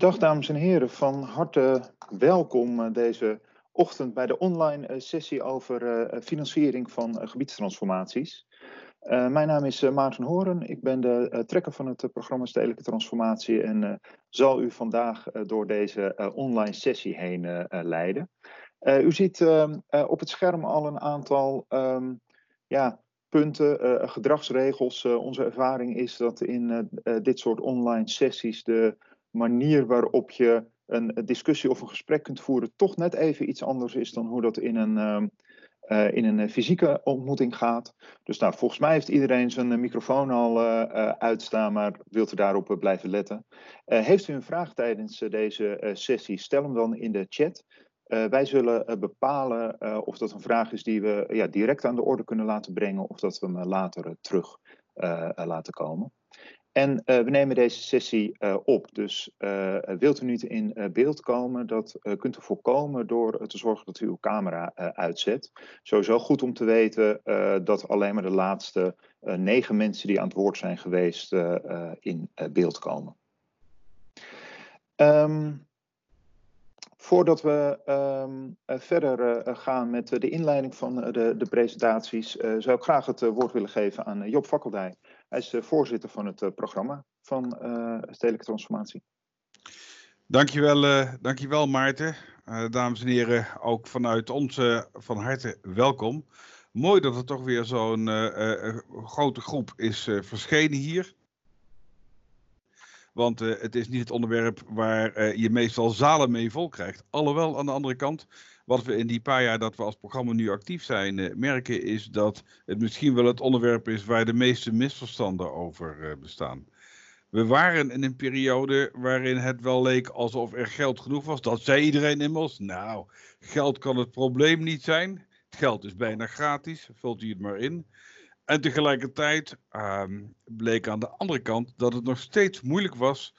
Dag dames en heren, van harte welkom uh, deze ochtend bij de online uh, sessie over uh, financiering van gebiedstransformaties. mijn naam is Maarten Horen, ik ben de trekker van het programma Stedelijke Transformatie en zal u vandaag door deze online sessie heen leiden. u ziet ehm, op het scherm al een aantal um, ja, punten, gedragsregels. onze ervaring is dat in dit soort online sessies de manier waarop je een discussie of een gesprek kunt voeren toch net even iets anders is dan hoe dat in een, uh, in een fysieke ontmoeting gaat. Dus nou, volgens mij heeft iedereen zijn microfoon al uitstaan, maar wilt u daarop blijven letten. heeft u een vraag tijdens deze sessie, stel hem dan in de chat. wij zullen bepalen of dat een vraag is die we ja, direct aan de orde kunnen laten brengen of dat we hem later terug laten komen. En uh, we nemen deze sessie uh, op. Dus uh, wilt u niet in beeld komen, dat kunt u voorkomen door te zorgen dat u uw camera uitzet. Sowieso goed om te weten dat alleen maar de laatste negen mensen die aan het woord zijn geweest in beeld komen. Um, voordat we um, verder gaan met de inleiding van de, de presentaties, zou ik graag het woord willen geven aan Job Fakkeldij. Hij is voorzitter van het eh, programma van uh, Stedelijke Transformatie. Dankjewel, uh, dankjewel Maarten. Dames en heren, ook vanuit ons van harte welkom. Mooi dat er toch weer zo'n grote groep is verschenen hier. Want het is niet het onderwerp waar je meestal zalen mee vol krijgt. Alhoewel, aan de andere kant, wat we in die paar jaar dat we als programma nu actief zijn uh, merken, is dat het misschien wel het onderwerp is waar de meeste misverstanden over uh, bestaan. We waren in een periode waarin het wel leek alsof er geld genoeg was. Dat zei iedereen immers. Nou, geld kan het probleem niet zijn. Het geld is bijna gratis, vult u het maar in. En tegelijkertijd um, bleek aan de andere kant dat het nog steeds moeilijk was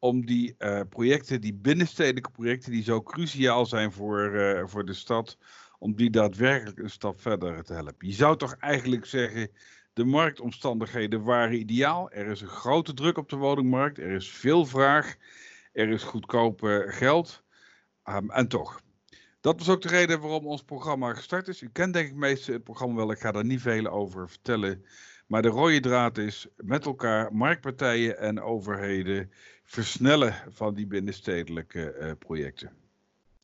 om die uh, projecten, die binnenstedelijke projecten, die zo cruciaal zijn voor, uh, voor de stad, om die daadwerkelijk een stap verder te helpen. Je zou toch eigenlijk zeggen, de marktomstandigheden waren ideaal. Er is een grote druk op de woningmarkt, er is veel vraag, er is goedkoop uh, geld. Um, en toch. Dat was ook de reden waarom ons programma gestart is. U kent denk ik meestal het programma wel, ik ga daar niet veel over vertellen. Maar de rode draad is met elkaar marktpartijen en overheden versnellen van die binnenstedelijke uh, projecten.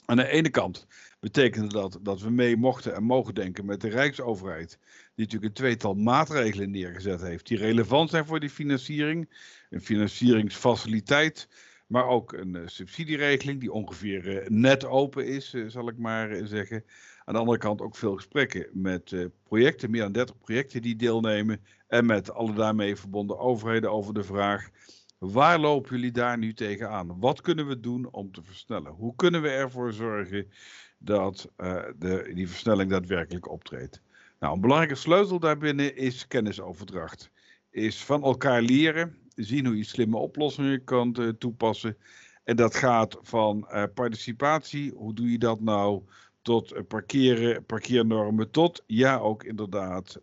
Aan de ene kant betekende dat dat we mee mochten en mogen denken met de Rijksoverheid, die natuurlijk een tweetal maatregelen neergezet heeft, die relevant zijn voor die financiering. Een financieringsfaciliteit, maar ook een uh, subsidieregeling die ongeveer uh, net open is, zal ik maar zeggen. Aan de andere kant ook veel gesprekken met projecten, meer dan 30 projecten die deelnemen, en met alle daarmee verbonden overheden over de vraag Waar lopen jullie daar nu tegenaan? Wat kunnen we doen om te versnellen? Hoe kunnen we ervoor zorgen dat uh, de, die versnelling daadwerkelijk optreedt? Nou, een belangrijke sleutel daarbinnen is kennisoverdracht. Is van elkaar leren, zien hoe je slimme oplossingen kan uh, toepassen. En dat gaat van uh, participatie, hoe doe je dat nou, tot parkeren, parkeernormen, tot ja ook inderdaad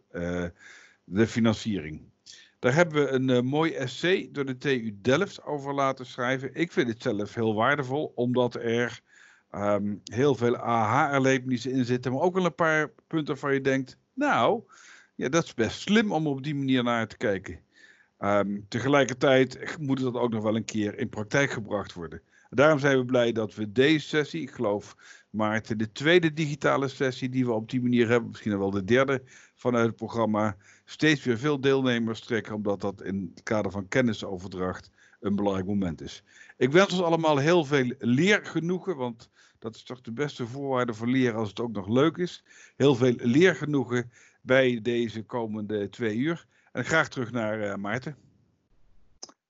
de financiering. Daar hebben we een uh, mooi essay door de TU Delft over laten schrijven. Ik vind het zelf heel waardevol, omdat er um, heel veel aha-erlebnissen in zitten. Maar ook wel een paar punten waar je denkt, nou, ja, dat is best slim om op die manier naar te kijken. Um, tegelijkertijd moet het ook nog wel een keer in praktijk gebracht worden. Daarom zijn we blij dat we deze sessie, ik geloof Maarten, de tweede digitale sessie die we op die manier hebben, misschien wel de derde vanuit het programma, steeds weer veel deelnemers trekken, omdat dat in het kader van kennisoverdracht een belangrijk moment is. Ik wens ons allemaal heel veel leergenoegen, want dat is toch de beste voorwaarde voor leren als het ook nog leuk is. Heel veel leergenoegen bij deze komende twee uur. En graag terug naar uh, Maarten.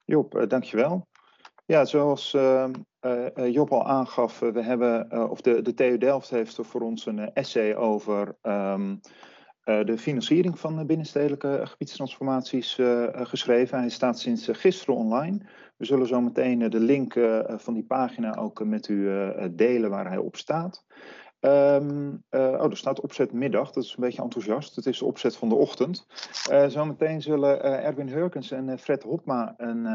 Job, uh, dankjewel. Ja, zoals uh, Job al aangaf, we hebben, of de, de TU Delft heeft voor ons een essay over um, de financiering van binnenstedelijke gebiedstransformaties geschreven. Hij staat sinds gisteren online. We zullen zo meteen de link van die pagina ook met u delen waar hij op staat. Ehm, oh, er staat opzet middag, dat is een beetje enthousiast. Het is de opzet van de ochtend. zometeen zullen Erwin Hurkens en Fred Hopma een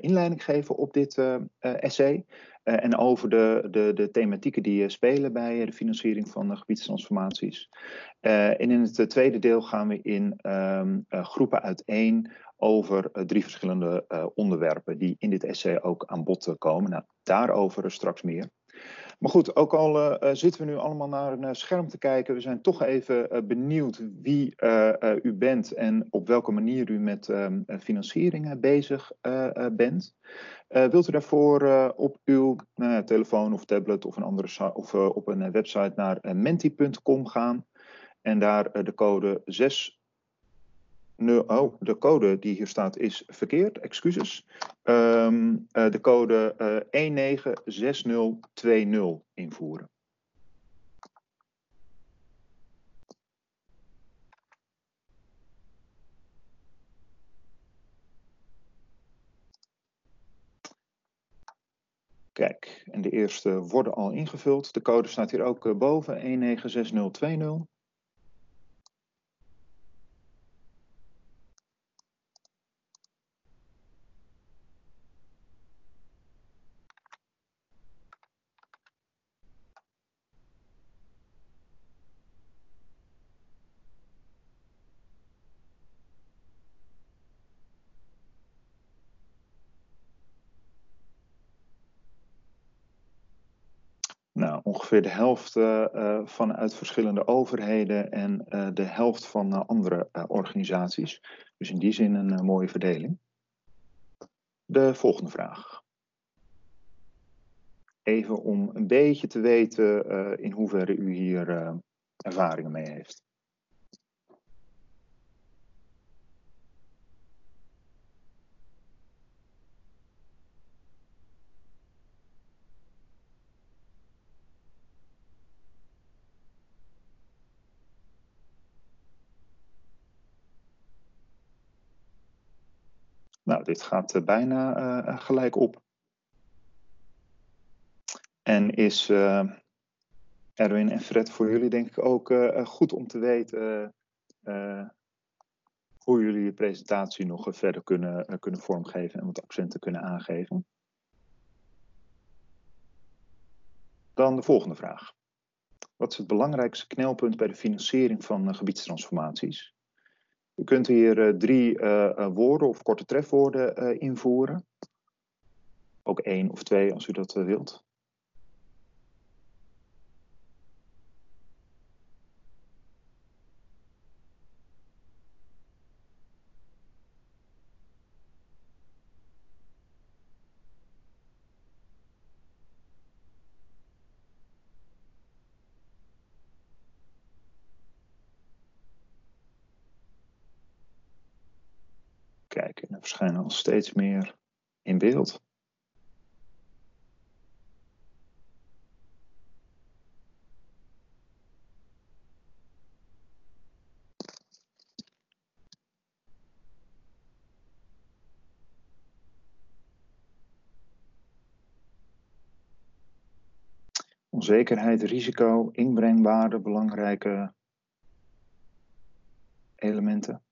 inleiding geven op dit essay. en over de, de, de thematieken die spelen bij de financiering van gebiedstransformaties. en in het tweede deel gaan we in um, groepen uiteen over drie verschillende onderwerpen die in dit essay ook aan bod komen. Nou, daarover straks meer. Maar goed, ook al uh, zitten we nu allemaal naar een scherm te kijken, we zijn toch even benieuwd wie u bent en op welke manier u met ehm, financiering bezig bent. wilt u daarvoor op uw telefoon of tablet of, een andere, of op een website naar menti.com gaan en daar de code 6 oh, de code die hier staat is verkeerd, excuses. Um, uh, de code uh, 196020 invoeren. Kijk, en de eerste worden al ingevuld. De code staat hier ook uh, boven, 196020. Ongeveer de helft uh, vanuit verschillende overheden en uh, de helft van andere organisaties. Dus in die zin een mooie verdeling. De volgende vraag. Even om een beetje te weten in hoeverre u hier ervaringen mee heeft. Nou, dit gaat uh, bijna uh, gelijk op. En is uh, Erwin en Fred voor jullie denk ik ook goed om te weten hoe jullie je presentatie nog verder kunnen, kunnen vormgeven en wat accenten kunnen aangeven. Dan de volgende vraag. Wat is het belangrijkste knelpunt bij de financiering van gebiedstransformaties? U kunt hier uh, drie uh, woorden of korte trefwoorden invoeren. Ook één of twee als u dat wilt. Verschijnen al steeds meer in beeld. Onzekerheid, risico, inbrengwaarde, belangrijke elementen.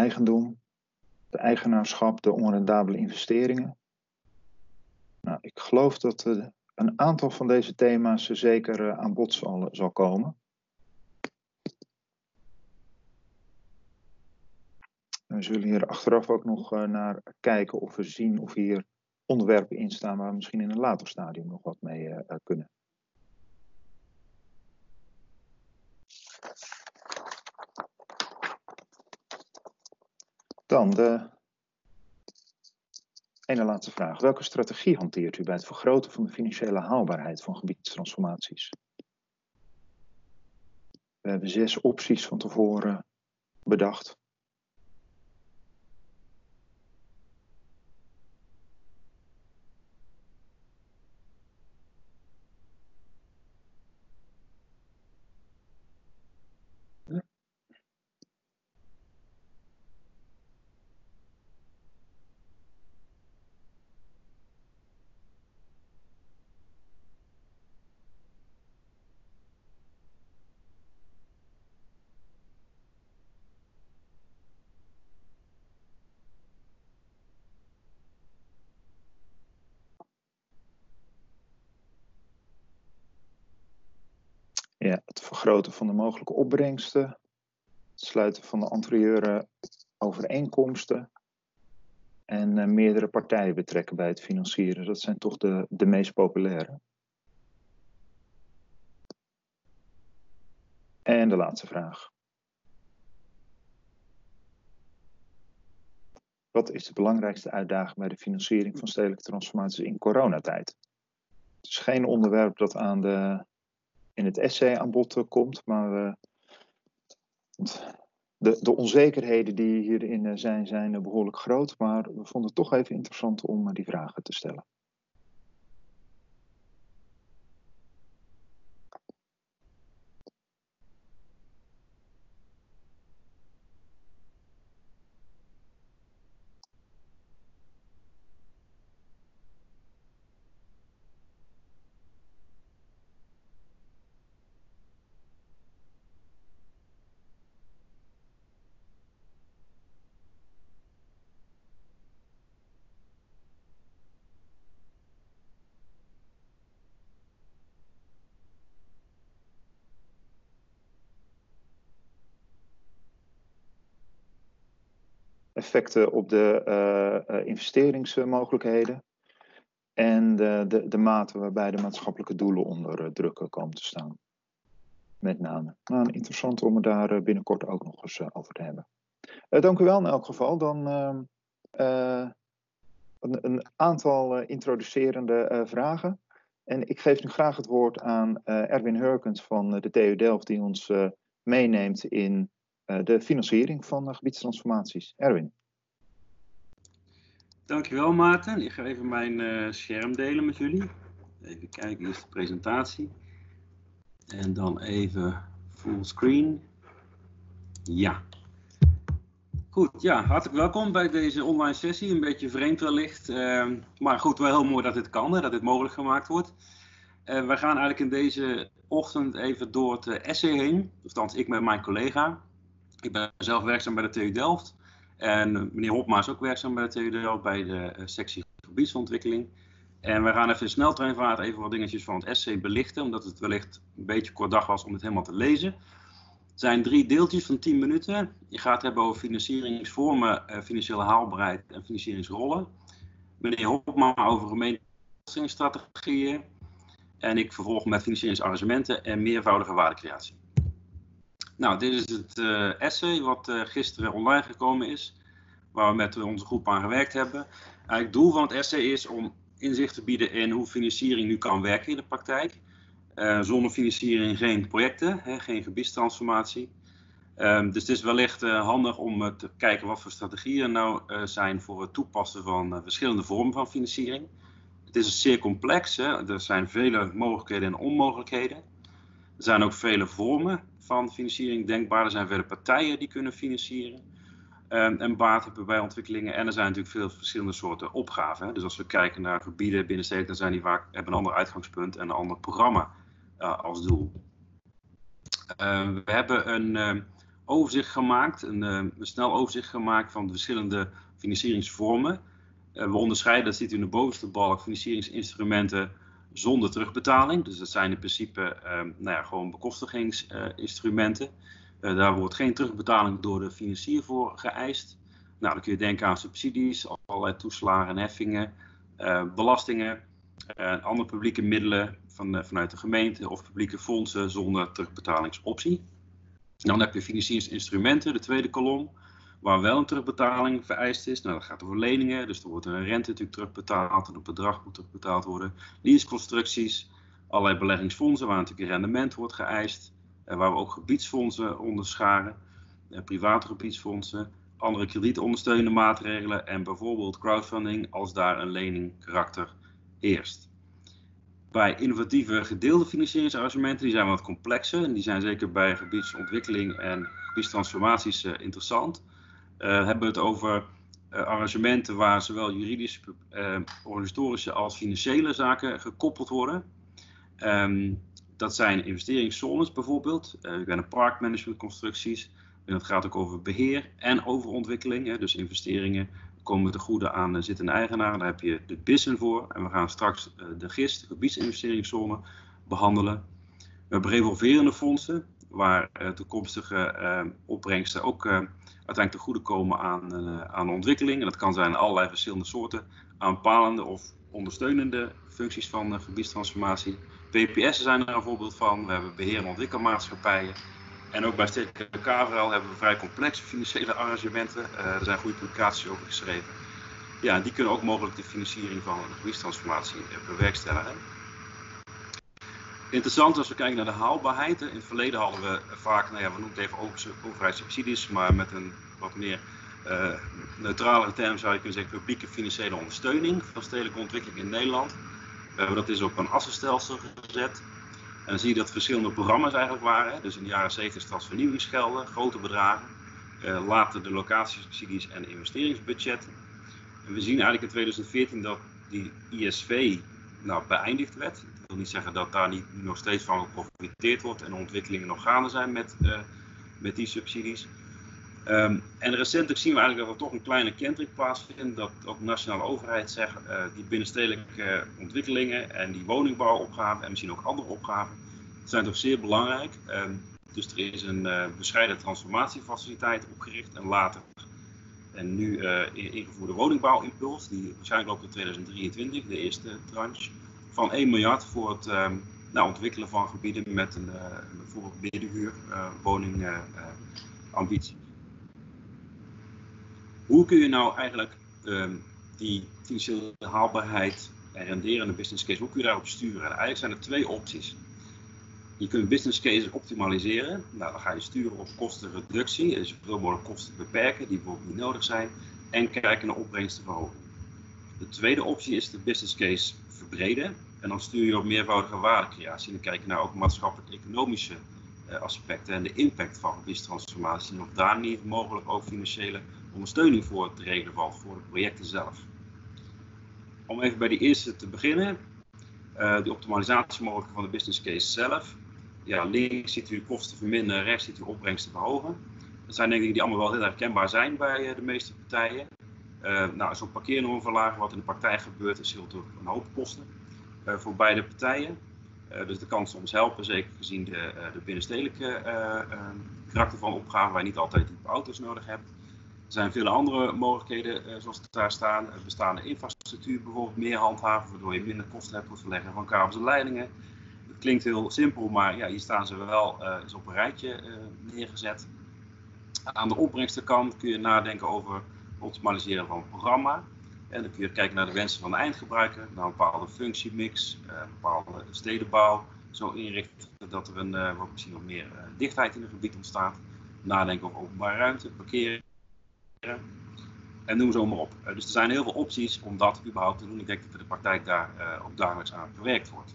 Eigendom, de eigenaarschap, de onrendabele investeringen. Nou, ik geloof dat uh, een aantal van deze thema's zeker uh, aan bod zal, zal komen. We zullen hier achteraf ook nog uh, naar kijken of we zien of hier onderwerpen in staan waar we misschien in een later stadium nog wat mee kunnen. Dan de ene laatste vraag. Welke strategie hanteert u bij het vergroten van de financiële haalbaarheid van gebiedstransformaties? We hebben zes opties van tevoren bedacht. Het vergroten van de mogelijke opbrengsten, het sluiten van de anterieure overeenkomsten en uh, meerdere partijen betrekken bij het financieren. Dat zijn toch de, de meest populaire. En de laatste vraag. Wat is de belangrijkste uitdaging bij de financiering van stedelijke transformaties in coronatijd? Het is geen onderwerp dat aan de, in het essay aan bod komt, maar uh, de, de onzekerheden die hierin eh, zijn, zijn eh, behoorlijk groot. Maar we vonden het toch even interessant om die vragen te stellen. Effecten op de uh, investeringsmogelijkheden en de, de, de mate waarbij de maatschappelijke doelen onder uh, druk komen te staan. Met name. Nou, interessant om het daar binnenkort ook nog eens over te hebben. dank u wel in elk geval. Dan ehm, een, een, aantal introducerende vragen. En ik geef nu graag het woord aan Erwin Hurkens van de TU Delft, die ons meeneemt in eh, de financiering van gebiedstransformaties. Erwin. Dankjewel Maarten. Ik ga even mijn uh, scherm delen met jullie. Even kijken, eerst de presentatie. En dan even fullscreen. Ja. Goed, ja, hartelijk welkom bij deze online sessie. Een beetje vreemd wellicht. Uh, maar goed, wel heel mooi dat dit kan, dat dit mogelijk gemaakt wordt. Uh, we gaan eigenlijk in deze ochtend even door het essay heen. Althans, ik met mijn collega. Ik ben zelf werkzaam bij de TU Delft. En meneer Hopma is ook werkzaam bij de TU Delft bij de eh, sectie gebiedsontwikkeling. En we gaan even in sneltreinvaart even wat dingetjes van het essay belichten, omdat het wellicht een beetje kort dag was om het helemaal te lezen. Het zijn drie deeltjes van 10 minuten. Je gaat hebben over financieringsvormen, eh, financiële haalbaarheid en financieringsrollen. Meneer Hopma over gemeenschapsstrategieën. En ik vervolg met financieringsarrangementen en meervoudige waardecreatie. Nou, dit is het uh, essay wat uh, gisteren online gekomen is, waar we met onze groep aan gewerkt hebben. Het doel van het essay is om inzicht te bieden in hoe financiering nu kan werken in de praktijk. Zonder financiering geen projecten, hè, geen gebiedstransformatie. Um, dus het is wellicht handig om te kijken wat voor strategieën er nou zijn voor het toepassen van verschillende vormen van financiering. Het is zeer complex, hè. er zijn vele mogelijkheden en onmogelijkheden. Er zijn ook vele vormen van financiering denkbaar. Er zijn vele partijen die kunnen financieren um, en baat hebben bij ontwikkelingen. En er zijn natuurlijk veel verschillende soorten opgaven. Dus als we kijken naar gebieden binnen steden, dan zijn die vaak hebben een ander uitgangspunt en een ander programma uh, als doel. Uh, we hebben een uh, overzicht gemaakt, een, een, snel overzicht gemaakt van de verschillende financieringsvormen. we onderscheiden, dat ziet u in de bovenste balk, financieringsinstrumenten zonder terugbetaling. Dus dat zijn in principe ehm, nou ja, gewoon bekostigingsinstrumenten. Uh, daar wordt geen terugbetaling door de financier voor geëist. Nou, dan kun je denken aan subsidies, allerlei toeslagen en heffingen, uh, belastingen, uh, andere publieke middelen van, vanuit de gemeente of publieke fondsen zonder terugbetalingsoptie. Dan heb je financieringsinstrumenten, de tweede kolom waar wel een terugbetaling vereist is. Nou, dat gaat over leningen, dus er wordt een rente natuurlijk terugbetaald en het bedrag moet terugbetaald worden. Leaseconstructies, allerlei beleggingsfondsen waar natuurlijk een rendement wordt geëist. En waar we ook gebiedsfondsen onderscharen, eh, private gebiedsfondsen, andere kredietondersteunende maatregelen en bijvoorbeeld crowdfunding als daar een leningkarakter heerst. Bij innovatieve gedeelde financieringsarrangementen, die zijn wat complexer en die zijn zeker bij gebiedsontwikkeling en gebiedstransformaties uh, interessant. Uh, hebben we het over uh, arrangementen waar zowel juridische, uh, organisatorische als financiële zaken gekoppeld worden. Um, dat zijn investeringszones bijvoorbeeld. Uh, ik parkmanagementconstructies. En dat gaat ook over beheer en over ontwikkeling. Hè, dus investeringen komen te goede aan uh, zittende eigenaar. Daar heb je de BISen voor. En we gaan straks de GIS, de gebiedsinvesteringszone, behandelen. We hebben revolverende fondsen, waar toekomstige opbrengsten ook uiteindelijk te goede komen aan, aan ontwikkeling. En dat kan zijn allerlei verschillende soorten aanpalende of ondersteunende functies van gebiedstransformatie. PPS'en zijn er een voorbeeld van. We hebben beheer- en ontwikkelmaatschappijen. En ook bij Stedelijke Kaverel hebben we vrij complexe financiële arrangementen. Uh, er zijn goede publicaties over geschreven. Ja, die kunnen ook mogelijk de financiering van een gebiedstransformatie bewerkstelligen. Interessant als we kijken naar de haalbaarheid. In het verleden hadden we vaak, nou ja, we noemen het even overheidssubsidies, maar met een wat meer uh, neutralere term zou je kunnen zeggen publieke financiële ondersteuning van stedelijke ontwikkeling in Nederland. dat is op een assenstelsel gezet. En dan zie je dat verschillende programma's eigenlijk waren. Dus in de jaren 70 stadsvernieuwingsgelden, grote bedragen. Uh, later de locatiesubsidies en investeringsbudgetten. En we zien eigenlijk in 2014 dat die ISV nou, beëindigd werd. Wil niet zeggen dat daar niet nog steeds van geprofiteerd wordt en ontwikkelingen nog gaande zijn met, uh, met die subsidies. Um, en recentelijk zien we eigenlijk dat er toch een kleine kentering plaatsvindt. Dat ook de nationale overheid zegt, uh, die binnenstedelijke ontwikkelingen en die woningbouwopgaven en misschien ook andere opgaven, zijn toch zeer belangrijk. Um, dus er is een uh, bescheiden transformatiefaciliteit opgericht en later en nu ingevoerde woningbouwimpuls, die waarschijnlijk loopt in 2023, de eerste tranche, van 1 miljard voor het um, nou, ontwikkelen van gebieden met een bijvoorbeeld middenhuur, woningambitie. Hoe kun je nou eigenlijk um, die financiële haalbaarheid en renderende business case, hoe kun je daarop sturen? En eigenlijk zijn er twee opties. Je kunt business case optimaliseren. Nou, dan ga je sturen op kostenreductie, dus zoveel mogelijk kosten beperken die bijvoorbeeld niet nodig zijn, en kijken naar opbrengstenverhoging. De tweede optie is de business case verbreden. En dan stuur je op meervoudige waardecreatie. Dan kijk je naar ook maatschappelijk-economische uh, aspecten en de impact van gebiedstransformatie. En of daar niet mogelijk ook financiële ondersteuning voor te regelen valt voor de projecten zelf. Om even bij die eerste te beginnen, uh, de optimalisatie mogelijk van de business case zelf. Ja, links ziet u kosten verminderen, rechts ziet u opbrengsten verhogen. Dat zijn ik die allemaal wel heel herkenbaar zijn bij uh, de meeste partijen. Uh, nou, zo'n parkeernorm verlagen, wat in de praktijk gebeurt, is heel een hoop kosten voor beide partijen. dus dat kan soms helpen, zeker gezien de, de binnenstedelijke karakter van opgaven, waar je niet altijd auto's nodig hebt. Er zijn vele andere mogelijkheden, zoals daar staan. Bestaande infrastructuur bijvoorbeeld meer handhaven, waardoor je minder kosten hebt voor het verleggen van kabels en leidingen. Het klinkt heel simpel, maar ja, hier staan ze wel uh, eens op een rijtje neergezet. Aan de opbrengstenkant kun je nadenken over optimaliseren van het programma. En dan kun je kijken naar de wensen van de eindgebruiker, naar een bepaalde functiemix, een bepaalde stedenbouw. Zo inrichten dat er een, wat misschien nog meer dichtheid in het gebied ontstaat. Nadenken over openbare ruimte, parkeren en noem zo maar op. Dus er zijn heel veel opties om dat überhaupt te doen. Ik denk dat in de praktijk daar ook dagelijks aan gewerkt wordt.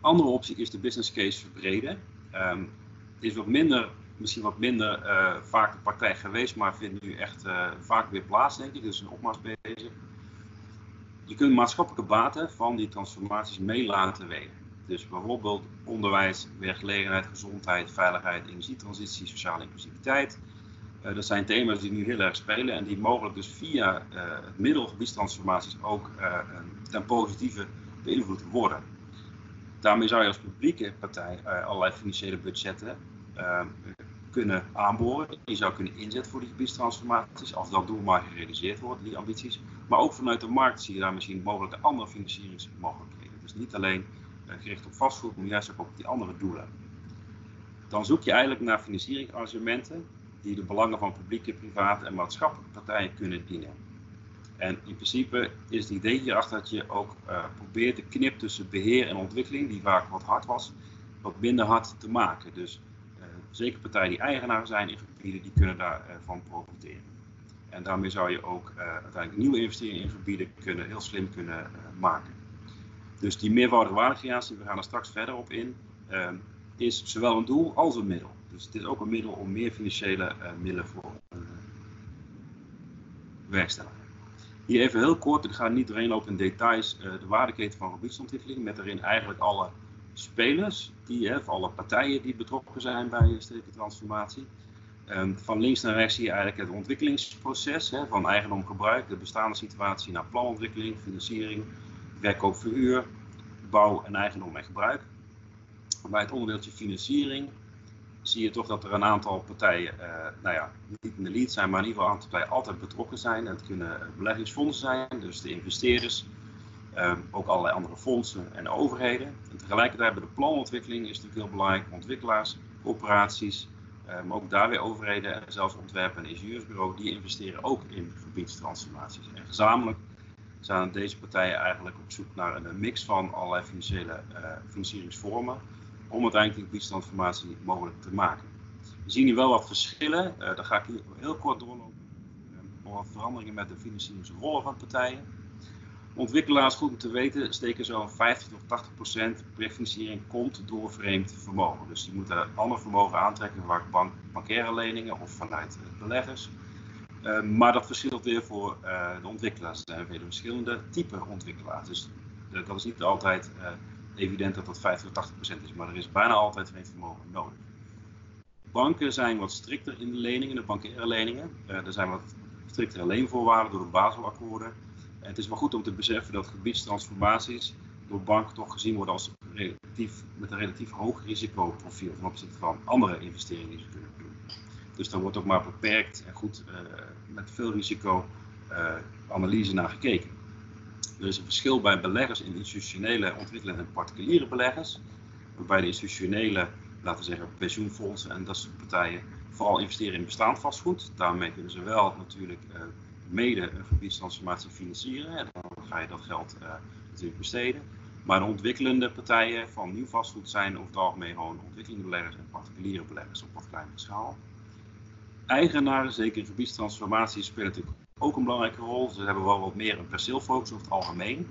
Andere optie is de business case verbreden. Um, is wat minder, misschien wat minder uh, vaak de praktijk geweest, maar vindt nu echt vaak weer plaats, denk ik. Dus een opmars bezig. Je kunt maatschappelijke baten van die transformaties mee laten wegen. Dus bijvoorbeeld onderwijs, werkgelegenheid, gezondheid, veiligheid, energietransitie, sociale inclusiviteit, uh, dat zijn thema's die nu heel erg spelen en die mogelijk dus via het middel gebiedstransformaties ook ten positieve beïnvloed worden. Daarmee zou je als publieke partij allerlei financiële budgetten kunnen aanboren. Je zou kunnen inzetten voor die gebiedstransformaties, als dat doel maar gerealiseerd wordt, die ambities. Maar ook vanuit de markt zie je daar misschien mogelijke andere financieringsmogelijkheden. Dus niet alleen gericht op vastgoed, maar juist ook op die andere doelen. Dan zoek je eigenlijk naar financieringsarrangementen die de belangen van publieke, private en maatschappelijke partijen kunnen dienen. En in principe is het idee hierachter dat je ook uh, probeert de knip tussen beheer en ontwikkeling, die vaak wat hard was, wat minder hard te maken. Dus zeker partijen die eigenaar zijn in gebieden, die kunnen daarvan uh, profiteren. En daarmee zou je ook uh, uiteindelijk nieuwe investeringen in gebieden kunnen, heel slim kunnen maken. Dus die meervoudige waardecreatie, we gaan er straks verder op in, is zowel een doel als een middel. Dus het is ook een middel om meer financiële middelen voor bewerkstelligen. Hier even heel kort, ik ga niet doorheen lopen in details, de waardeketen van gebiedsontwikkeling, met daarin eigenlijk alle spelers, die, hè, alle partijen die betrokken zijn bij stedelijke transformatie. Um, van links naar rechts zie je eigenlijk het ontwikkelingsproces, hè, van eigendom gebruik, de bestaande situatie naar planontwikkeling, financiering, verkoop verhuur, bouw en eigendom en gebruik. Bij het onderdeeltje financiering zie je toch dat er een aantal partijen, uh, nou ja, niet in de lead zijn, maar in ieder geval een aantal partijen altijd betrokken zijn. Het kunnen beleggingsfondsen zijn, dus de investeerders, ook allerlei andere fondsen en overheden. En tegelijkertijd bij de planontwikkeling is natuurlijk heel belangrijk, ontwikkelaars, corporaties, um, ook daar weer overheden en zelfs ontwerpen- en ingenieursbureaus, die investeren ook in gebiedstransformaties. En gezamenlijk zijn deze partijen eigenlijk op zoek naar een mix van allerlei financiële uh, financieringsvormen om uiteindelijk die gebiedstransformatie mogelijk te maken. We zien hier wel wat verschillen. Uh, daar ga ik hier heel kort doorlopen. Uh, wat veranderingen met de financieringsrollen van partijen. Ontwikkelaars, goed om te weten, steken zo'n 50 tot 80 procent prefinanciering komt door vreemd vermogen. Dus die moeten ander vermogen aantrekken, vaak bank, bankaire leningen of vanuit beleggers. Uh, maar dat verschilt weer voor uh, de ontwikkelaars. Er zijn vele verschillende type ontwikkelaars. Dus dat is niet altijd evident dat dat 50 tot 80 procent is, maar er is bijna altijd vreemd vermogen nodig. Banken zijn wat strikter in de leningen, de bankaire leningen. er zijn wat striktere leenvoorwaarden door de Baselakkoorden. Het is wel goed om te beseffen dat gebiedstransformaties door banken toch gezien worden als relatief, met een relatief hoog risicoprofiel ten opzichte van andere investeringen die ze kunnen doen. Dus daar wordt ook maar beperkt en goed uh, met veel risico uh, analyse naar gekeken. Er is een verschil bij beleggers in institutionele ontwikkelingen en particuliere beleggers. Waarbij de institutionele, laten we zeggen pensioenfondsen en dat soort partijen, vooral investeren in bestaand vastgoed. Daarmee kunnen ze wel natuurlijk uh, mede een gebiedstransformatie financieren. En dan ga je dat geld natuurlijk besteden. Maar de ontwikkelende partijen van nieuw vastgoed zijn over het algemeen gewoon ontwikkelende beleggers en particuliere beleggers op wat kleinere schaal eigenaren, zeker in gebiedstransformatie, spelen natuurlijk ook een belangrijke rol. Ze hebben wel wat meer een perceelfocus over het algemeen.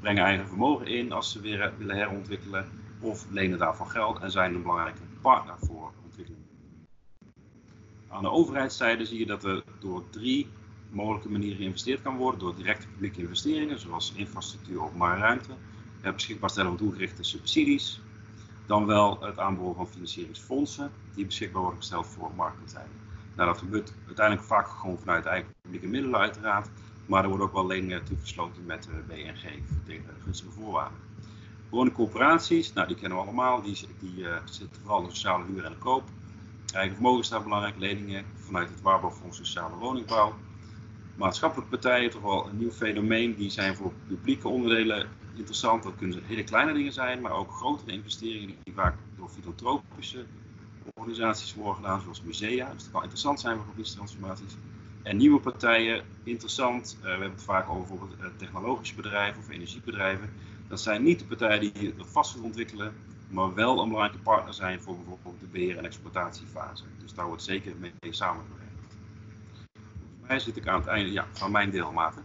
Brengen eigen vermogen in als ze weer willen herontwikkelen of lenen daarvoor geld en zijn een belangrijke partner voor ontwikkeling. Aan de overheidszijde zie je dat er door drie mogelijke manieren geïnvesteerd kan worden. Door directe publieke investeringen, zoals infrastructuur, openbare ruimte, het beschikbaar stellen van doelgerichte subsidies, dan wel het aanboren van financieringsfondsen die beschikbaar worden gesteld voor marktpartijen. Nou, dat gebeurt uiteindelijk vaak gewoon vanuit eigen publieke middelen uiteraard. Maar er worden ook wel leningen toegesloten met de BNG tegen gunstige voorwaarden. Woningcorporaties, nou die kennen we allemaal, die, die uh, zitten vooral in sociale huur en de koop. Eigen vermogen staat belangrijk, leningen vanuit het Waarborgfonds Sociale Woningbouw. Maatschappelijke partijen, toch wel een nieuw fenomeen, die zijn voor publieke onderdelen interessant. Dat kunnen hele kleine dingen zijn, maar ook grotere investeringen die vaak door filantropische organisaties worden gedaan, zoals musea. Dus dat kan interessant zijn voor gebiedstransformaties. En nieuwe partijen, interessant. Uh, we hebben het vaak over bijvoorbeeld uh, technologische bedrijven of energiebedrijven. Dat zijn niet de partijen die het vastgoed ontwikkelen, maar wel een belangrijke partner zijn voor bijvoorbeeld de beheer- en exploitatiefase. Dus daar wordt zeker mee samengewerkt. Mij zit ik aan het einde ja, van mijn deel, Maarten.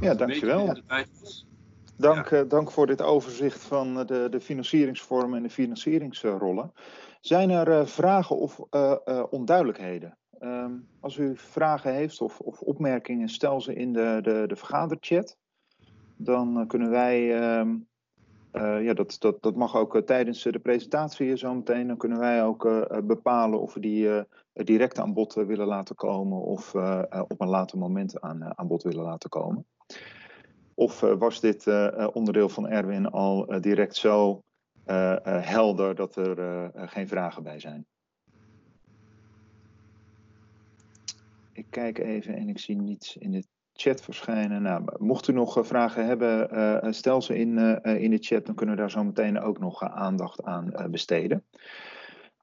Ja, dankjewel. Dank, ja. uh, dank voor dit overzicht van de, de financieringsvormen en de financieringsrollen. Zijn er uh, vragen of uh, uh, onduidelijkheden? Um, als u vragen heeft of, of, opmerkingen, stel ze in de, de, de vergaderchat. Dan kunnen wij, um, ja, dat, dat, dat mag ook tijdens de presentatie hier zo meteen, dan kunnen wij ook bepalen of we die direct aan bod willen laten komen of op een later moment aan, aan bod willen laten komen. Of was dit onderdeel van Erwin al direct zo helder dat er geen vragen bij zijn. Ik kijk even en ik zie niets in de chat verschijnen. Nou, mocht u nog vragen hebben, stel ze in, in de chat, dan kunnen we daar zo meteen ook nog aandacht aan besteden.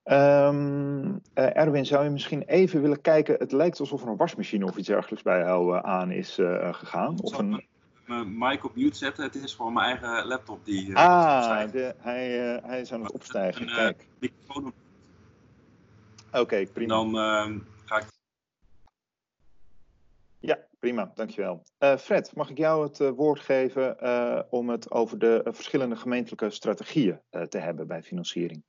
Um, Erwin, zou je misschien even willen kijken? Het lijkt alsof er een wasmachine of iets dergelijks bij jou aan is gegaan. Of een mijn mic op mute zetten. Het is gewoon mijn eigen laptop die. Uh, ah, de, hij, uh, hij is aan het opstijgen. Een, Kijk. microfoon Oké, okay, prima. Dan uh, ga ik. Ja, prima, dankjewel. Uh, Fred, mag ik jou het woord geven om het over de verschillende gemeentelijke strategieën te hebben bij financiering?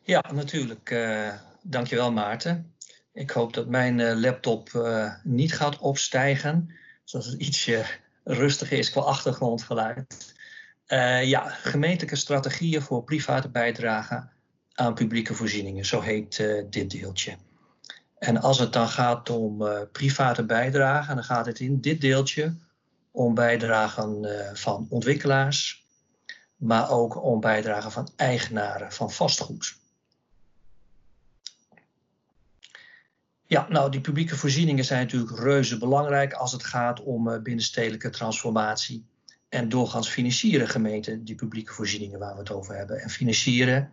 Ja, natuurlijk. dankjewel, Maarten. Ik hoop dat mijn laptop niet gaat opstijgen zodat het ietsje rustiger is qua achtergrondgeluid. Ja, gemeentelijke strategieën voor private bijdrage aan publieke voorzieningen, zo heet dit deeltje. En als het dan gaat om uh, private bijdrage, dan gaat het in dit deeltje om bijdragen uh, van ontwikkelaars, maar ook om bijdragen van eigenaren van vastgoed. Ja, nou, die publieke voorzieningen zijn natuurlijk reuze belangrijk als het gaat om uh, binnenstedelijke transformatie. En doorgaans financieren gemeenten die publieke voorzieningen waar we het over hebben. En financieren,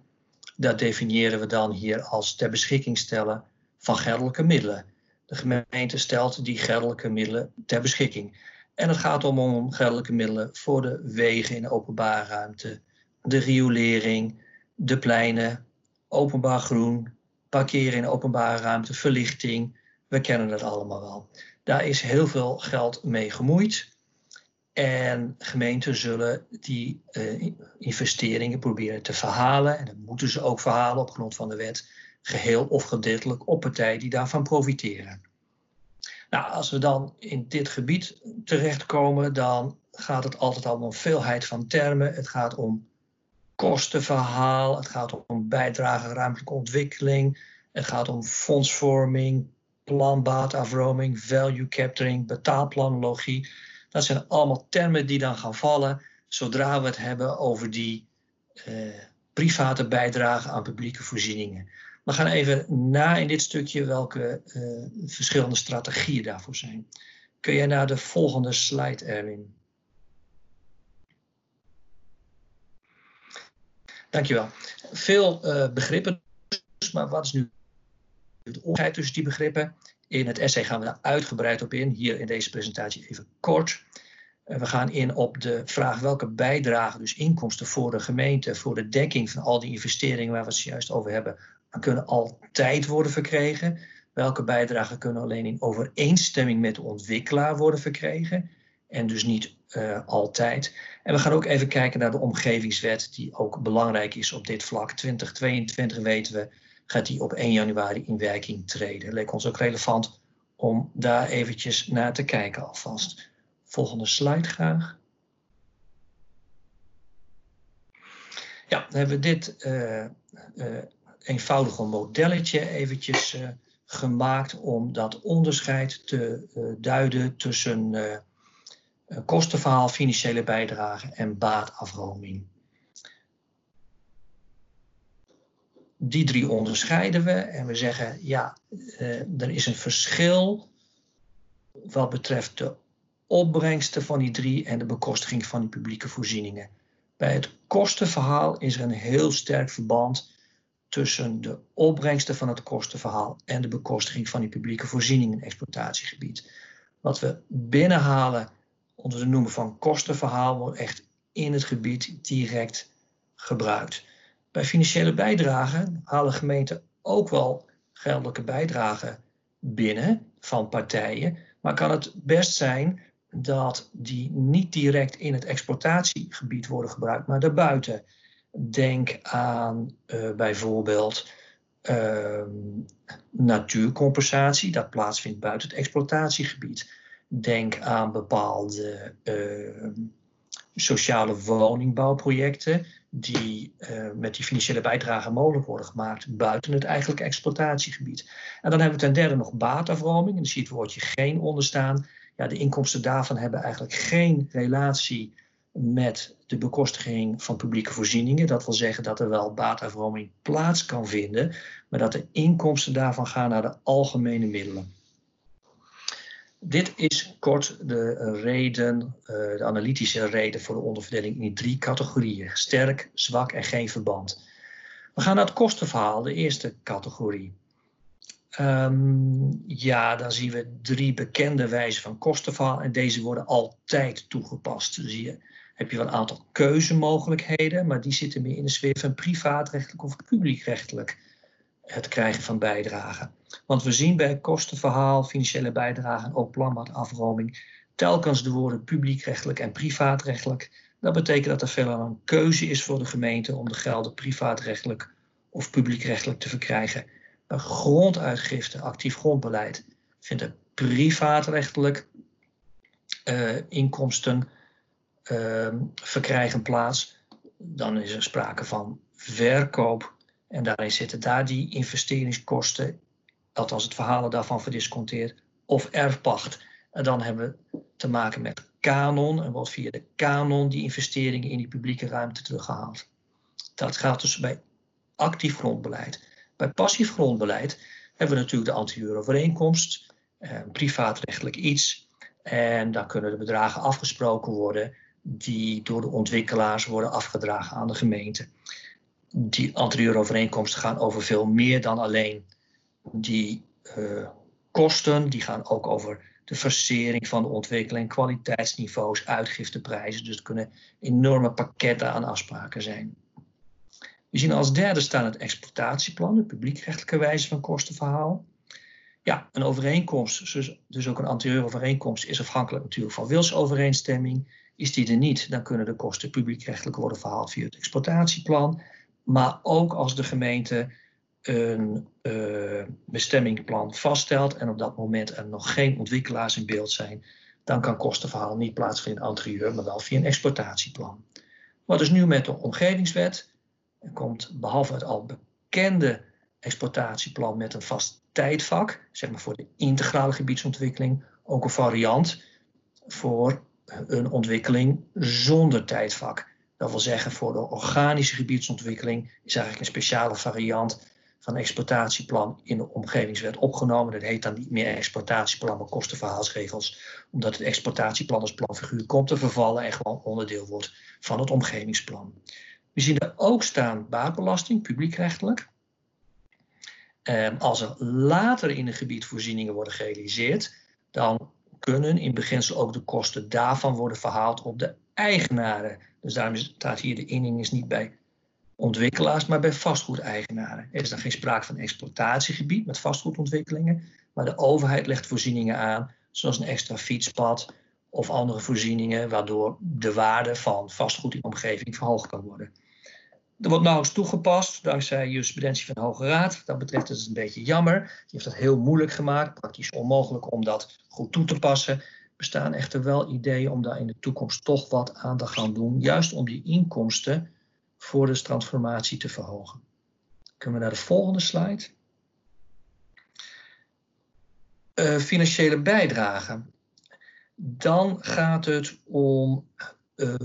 dat definiëren we dan hier als ter beschikking stellen van geldelijke middelen. De gemeente stelt die geldelijke middelen ter beschikking. En het gaat om, om geldelijke middelen voor de wegen in de openbare ruimte, de riolering, de pleinen, openbaar groen, parkeren in openbare ruimte, verlichting. We kennen het allemaal wel. Daar is heel veel geld mee gemoeid. En gemeenten zullen die uh, investeringen proberen te verhalen. En dat moeten ze ook verhalen op grond van de wet. Geheel of gedeeltelijk op partijen die daarvan profiteren. Nou, als we dan in dit gebied terechtkomen, dan gaat het altijd al om veelheid van termen. Het gaat om kostenverhaal, het gaat om bijdrage ruimtelijke ontwikkeling, het gaat om fondsvorming, planbaatafroming, value capturing, betaalplanologie. Dat zijn allemaal termen die dan gaan vallen zodra we het hebben over die eh, private bijdrage aan publieke voorzieningen. We gaan even na in dit stukje welke uh, verschillende strategieën daarvoor zijn. Kun je naar de volgende slide, Erwin? Dankjewel. Veel uh, begrippen, maar wat is nu het onderscheid tussen die begrippen? In het essay gaan we daar uitgebreid op in. Hier in deze presentatie even kort. We gaan in op de vraag welke bijdrage, dus inkomsten voor de gemeente, voor de dekking van al die investeringen waar we het juist over hebben, kunnen altijd worden verkregen. Welke bijdragen kunnen alleen in overeenstemming met de ontwikkelaar worden verkregen. En dus niet uh, altijd. En we gaan ook even kijken naar de omgevingswet, die ook belangrijk is op dit vlak. 2022 weten we, gaat die op 1 januari in werking treden. Leek ons ook relevant om daar eventjes naar te kijken alvast. Volgende slide graag. Ja, dan hebben we dit uh, uh, eenvoudige modelletje eventjes uh, gemaakt om dat onderscheid te uh, duiden tussen uh, kostenverhaal, financiële bijdrage en baatafroming. Die drie onderscheiden we en we zeggen ja, er is een verschil wat betreft de opbrengsten van die drie en de bekostiging van die publieke voorzieningen. Bij het kostenverhaal is er een heel sterk verband tussen de opbrengsten van het kostenverhaal en de bekostiging van die publieke voorzieningen in exploitatiegebied. Wat we binnenhalen onder de noemer van kostenverhaal wordt echt in het gebied direct gebruikt. Bij financiële bijdragen halen gemeenten ook wel geldelijke bijdragen binnen van partijen, maar kan het best zijn dat die niet direct in het exploitatiegebied worden gebruikt, maar daarbuiten. Denk aan uh, bijvoorbeeld uh, natuurcompensatie, dat plaatsvindt buiten het exploitatiegebied. Denk aan bepaalde uh, sociale woningbouwprojecten die eh, met die financiële bijdrage mogelijk worden gemaakt buiten het eigenlijke exploitatiegebied. En dan hebben we ten derde nog baatafroming. En dan zie het woordje geen onderstaan. Ja, de inkomsten daarvan hebben eigenlijk geen relatie met de bekostiging van publieke voorzieningen. Dat wil zeggen dat er wel baatafroming plaats kan vinden, maar dat de inkomsten daarvan gaan naar de algemene middelen. Dit is kort de reden, eh, de analytische reden voor de onderverdeling in drie categorieën. Sterk, zwak en geen verband. We gaan naar het kostenverhaal, de eerste categorie. Um, ja, dan zien we drie bekende wijzen van kostenverhaal en deze worden altijd toegepast. Zie je heb je wel een aantal keuzemogelijkheden, maar die zitten meer in de sfeer van privaatrechtelijk of publiekrechtelijk het krijgen van bijdragen. Want we zien bij kostenverhaal, financiële bijdragen en ook planmaatafroming telkens de woorden publiekrechtelijk en privaatrechtelijk. Dat betekent dat er veelal een keuze is voor de gemeente om de gelden privaatrechtelijk of publiekrechtelijk te verkrijgen. Bij gronduitgifte, actief grondbeleid, vindt er privaatrechtelijk uh, inkomsten verkrijgen plaats. Dan is er sprake van verkoop. En daarin zitten daar die investeringskosten, althans het verhalen daarvan verdisconteerd, of erfpacht. En dan hebben we te maken met kanon en wordt via de kanon die investeringen in die publieke ruimte teruggehaald. Dat gaat dus bij actief grondbeleid. Bij passief grondbeleid hebben we natuurlijk de anti-euro-overeenkomst, eh, privaatrechtelijk iets. En dan kunnen de bedragen afgesproken worden die door de ontwikkelaars worden afgedragen aan de gemeente. Die anti overeenkomsten gaan over veel meer dan alleen die uh, kosten. Die gaan ook over de versering van de ontwikkeling, kwaliteitsniveaus, uitgifteprijzen. Dus het kunnen enorme pakketten aan afspraken zijn. We zien als derde staan het exploitatieplan, het publiekrechtelijke wijze van kostenverhaal. Ja, een overeenkomst, dus, dus ook een anterieur overeenkomst, is afhankelijk natuurlijk van wilsovereenstemming. Is die er niet, dan kunnen de kosten publiekrechtelijk worden verhaald via het exploitatieplan. Maar ook als de gemeente een uh, vaststelt en op dat moment er nog geen ontwikkelaars in beeld zijn, dan kan kostenverhaal niet plaatsvinden in anterieur, maar wel via een exploitatieplan. Wat is nu met de omgevingswet? Er komt behalve het al bekende exploitatieplan met een vast tijdvak, zeg maar voor de integrale gebiedsontwikkeling, ook een variant voor een ontwikkeling zonder tijdvak. Dat wil zeggen, voor de organische gebiedsontwikkeling is eigenlijk een speciale variant van exploitatieplan in de omgevingswet opgenomen. Dat heet dan niet meer exploitatieplan, maar kostenverhaalsregels, omdat het exploitatieplan als planfiguur komt te vervallen en gewoon onderdeel wordt van het omgevingsplan. We zien er ook staan baatbelasting, publiekrechtelijk. Ehm, als er later in een gebied voorzieningen worden gerealiseerd, dan kunnen in beginsel ook de kosten daarvan worden verhaald op de eigenaren. Dus daarom staat hier de inning is niet bij ontwikkelaars, maar bij vastgoedeigenaren. Er is dan geen sprake van exploitatiegebied met vastgoedontwikkelingen, maar de overheid legt voorzieningen aan, zoals een extra fietspad of andere voorzieningen, waardoor de waarde van vastgoed in de omgeving verhoogd kan worden. Er wordt nauwelijks toegepast dankzij jurisprudentie van de Hoge Raad. Dat betreft is het een beetje jammer. Die heeft het heel moeilijk gemaakt, praktisch onmogelijk om dat goed toe te passen. Bestaan echter wel ideeën om daar in de toekomst toch wat aan te gaan doen, juist om die inkomsten voor de transformatie te verhogen. Kunnen we naar de volgende slide? Uh, financiële bijdrage. Dan gaat het om uh,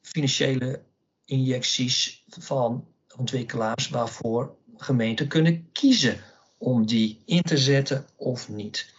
financiële injecties van ontwikkelaars waarvoor gemeenten kunnen kiezen om die in te zetten of niet.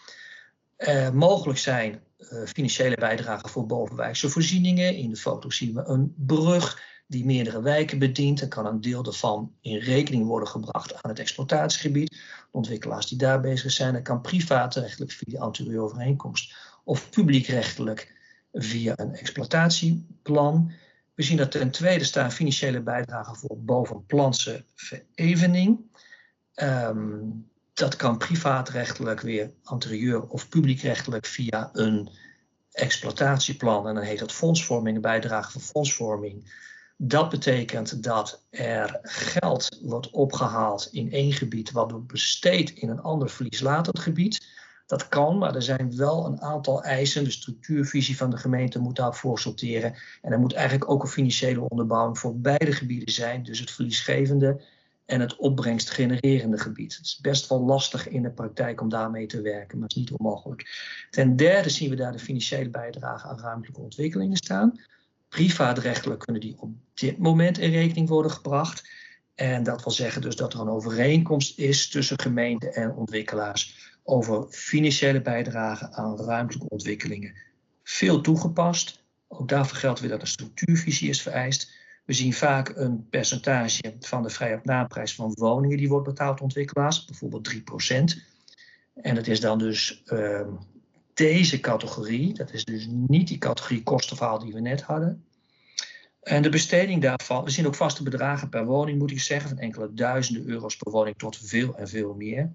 Uh, mogelijk zijn uh, financiële bijdragen voor bovenwijkse voorzieningen. In de foto zien we een brug die meerdere wijken bedient. Er kan een deel daarvan in rekening worden gebracht aan het exploitatiegebied. Ontwikkelaars die daar bezig zijn, dat kan privaatrechtelijk via de anterieur overeenkomst of publiekrechtelijk via een exploitatieplan. We zien dat ten tweede staan financiële bijdragen voor bovenplantse verevening. Um, dat kan privaatrechtelijk weer anterieur of publiekrechtelijk via een exploitatieplan. En dan heet dat fondsvorming, bijdrage voor fondsvorming. Dat betekent dat er geld wordt opgehaald in één gebied, wat wordt besteed in een ander verlieslatend gebied. Dat kan, maar er zijn wel een aantal eisen. De structuurvisie van de gemeente moet daarvoor sorteren. En er moet eigenlijk ook een financiële onderbouwing voor beide gebieden zijn. Dus het verliesgevende en het opbrengstgenererende gebied. Het is best wel lastig in de praktijk om daarmee te werken, maar het is niet onmogelijk. Ten derde zien we daar de financiële bijdrage aan ruimtelijke ontwikkelingen staan. Privaatrechtelijk kunnen die op dit moment in rekening worden gebracht. En dat wil zeggen dus dat er een overeenkomst is tussen gemeente en ontwikkelaars over financiële bijdrage aan ruimtelijke ontwikkelingen. Veel toegepast. Ook daarvoor geldt weer dat een structuurvisie is vereist. We zien vaak een percentage van de vrij op van woningen die wordt betaald door ontwikkelaars, bijvoorbeeld 3%. En dat is dan dus uh, deze categorie, dat is dus niet die categorie kostenverhaal die we net hadden. En de besteding daarvan, we zien ook vaste bedragen per woning, moet ik zeggen, van enkele duizenden euro's per woning tot veel en veel meer.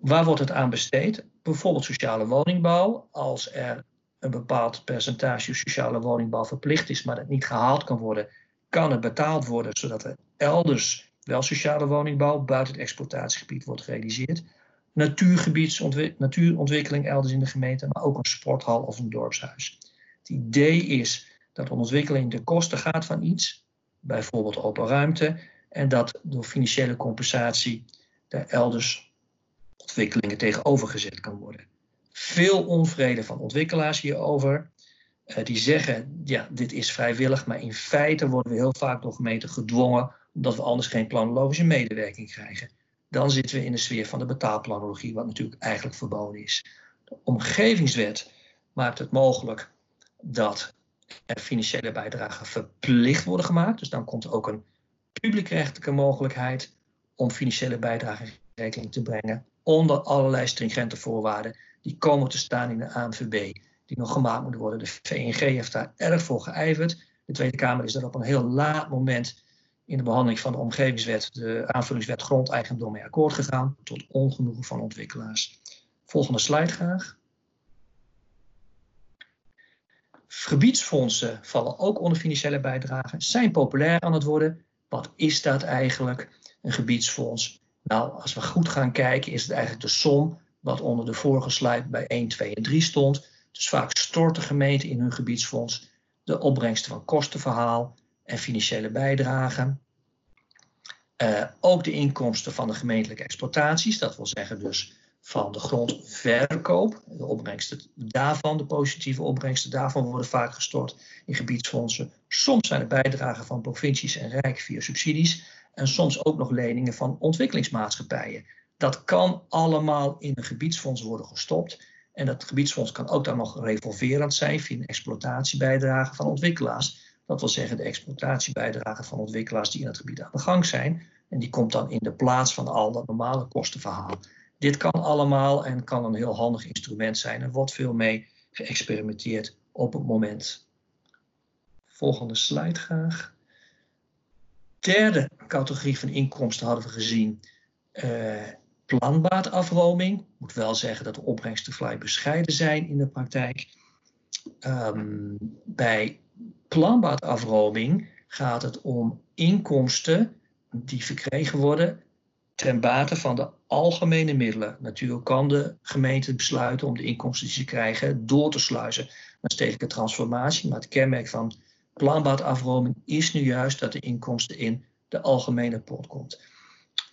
Waar wordt het aan besteed? Bijvoorbeeld sociale woningbouw. Als er een bepaald percentage sociale woningbouw verplicht is, maar dat niet gehaald kan worden, kan het betaald worden zodat er elders wel sociale woningbouw buiten het exploitatiegebied wordt gerealiseerd. natuurontwikkeling elders in de gemeente, maar ook een sporthal of een dorpshuis. Het idee is dat ontwikkeling de kosten gaat van iets, bijvoorbeeld open ruimte, en dat door financiële compensatie er elders ontwikkelingen tegenover gezet kan worden. Veel onvrede van ontwikkelaars hierover. uh, die zeggen, ja, dit is vrijwillig, maar in feite worden we heel vaak door gemeenten gedwongen, omdat we anders geen planologische medewerking krijgen. Dan zitten we in de sfeer van de betaalplanologie, wat natuurlijk eigenlijk verboden is. De omgevingswet maakt het mogelijk dat er financiële bijdragen verplicht worden gemaakt. Dus dan komt er ook een publiekrechtelijke mogelijkheid om financiële bijdragen in rekening te brengen onder allerlei stringente voorwaarden die komen te staan in de ANVB, die nog gemaakt moeten worden. De VNG heeft daar erg voor geijverd. De Tweede Kamer is daar op een heel laat moment in de behandeling van de omgevingswet, de aanvullingswet grondeigendom mee akkoord gegaan, tot ongenoegen van ontwikkelaars. Volgende slide graag. Gebiedsfondsen vallen ook onder financiële bijdragen, zijn populair aan het worden. Wat is dat eigenlijk, een gebiedsfonds? Nou, als we goed gaan kijken, is het eigenlijk de som wat onder de vorige slide bij 1, 2 en 3 stond. Dus vaak stort de gemeente in hun gebiedsfonds de opbrengsten van kostenverhaal en financiële bijdragen. Uh, ook de inkomsten van de gemeentelijke exploitaties, dat wil zeggen dus van de grondverkoop, de opbrengsten daarvan, de positieve opbrengsten daarvan worden vaak gestort in gebiedsfondsen. Soms zijn er bijdragen van provincies en rijk via subsidies en soms ook nog leningen van ontwikkelingsmaatschappijen. Dat kan allemaal in een gebiedsfonds worden gestopt. En dat gebiedsfonds kan ook dan nog revolverend zijn via exploitatiebijdragen van ontwikkelaars. Dat wil zeggen de exploitatiebijdragen van ontwikkelaars die in het gebied aan de gang zijn. En die komt dan in de plaats van al dat normale kostenverhaal. Dit kan allemaal en kan een heel handig instrument zijn. Er wordt veel mee geëxperimenteerd op het moment. Volgende slide graag derde categorie van inkomsten hadden we gezien uh, planbaatafroming. Ik moet wel zeggen dat de opbrengsten vrij bescheiden zijn in de praktijk. Um, bij planbaatafroming gaat het om inkomsten die verkregen worden ten bate van de algemene middelen. Natuurlijk kan de gemeente besluiten om de inkomsten die ze krijgen door te sluizen naar stedelijke transformatie. Maar het kenmerk van planbaatafroming is nu juist dat de inkomsten in de algemene pot komt.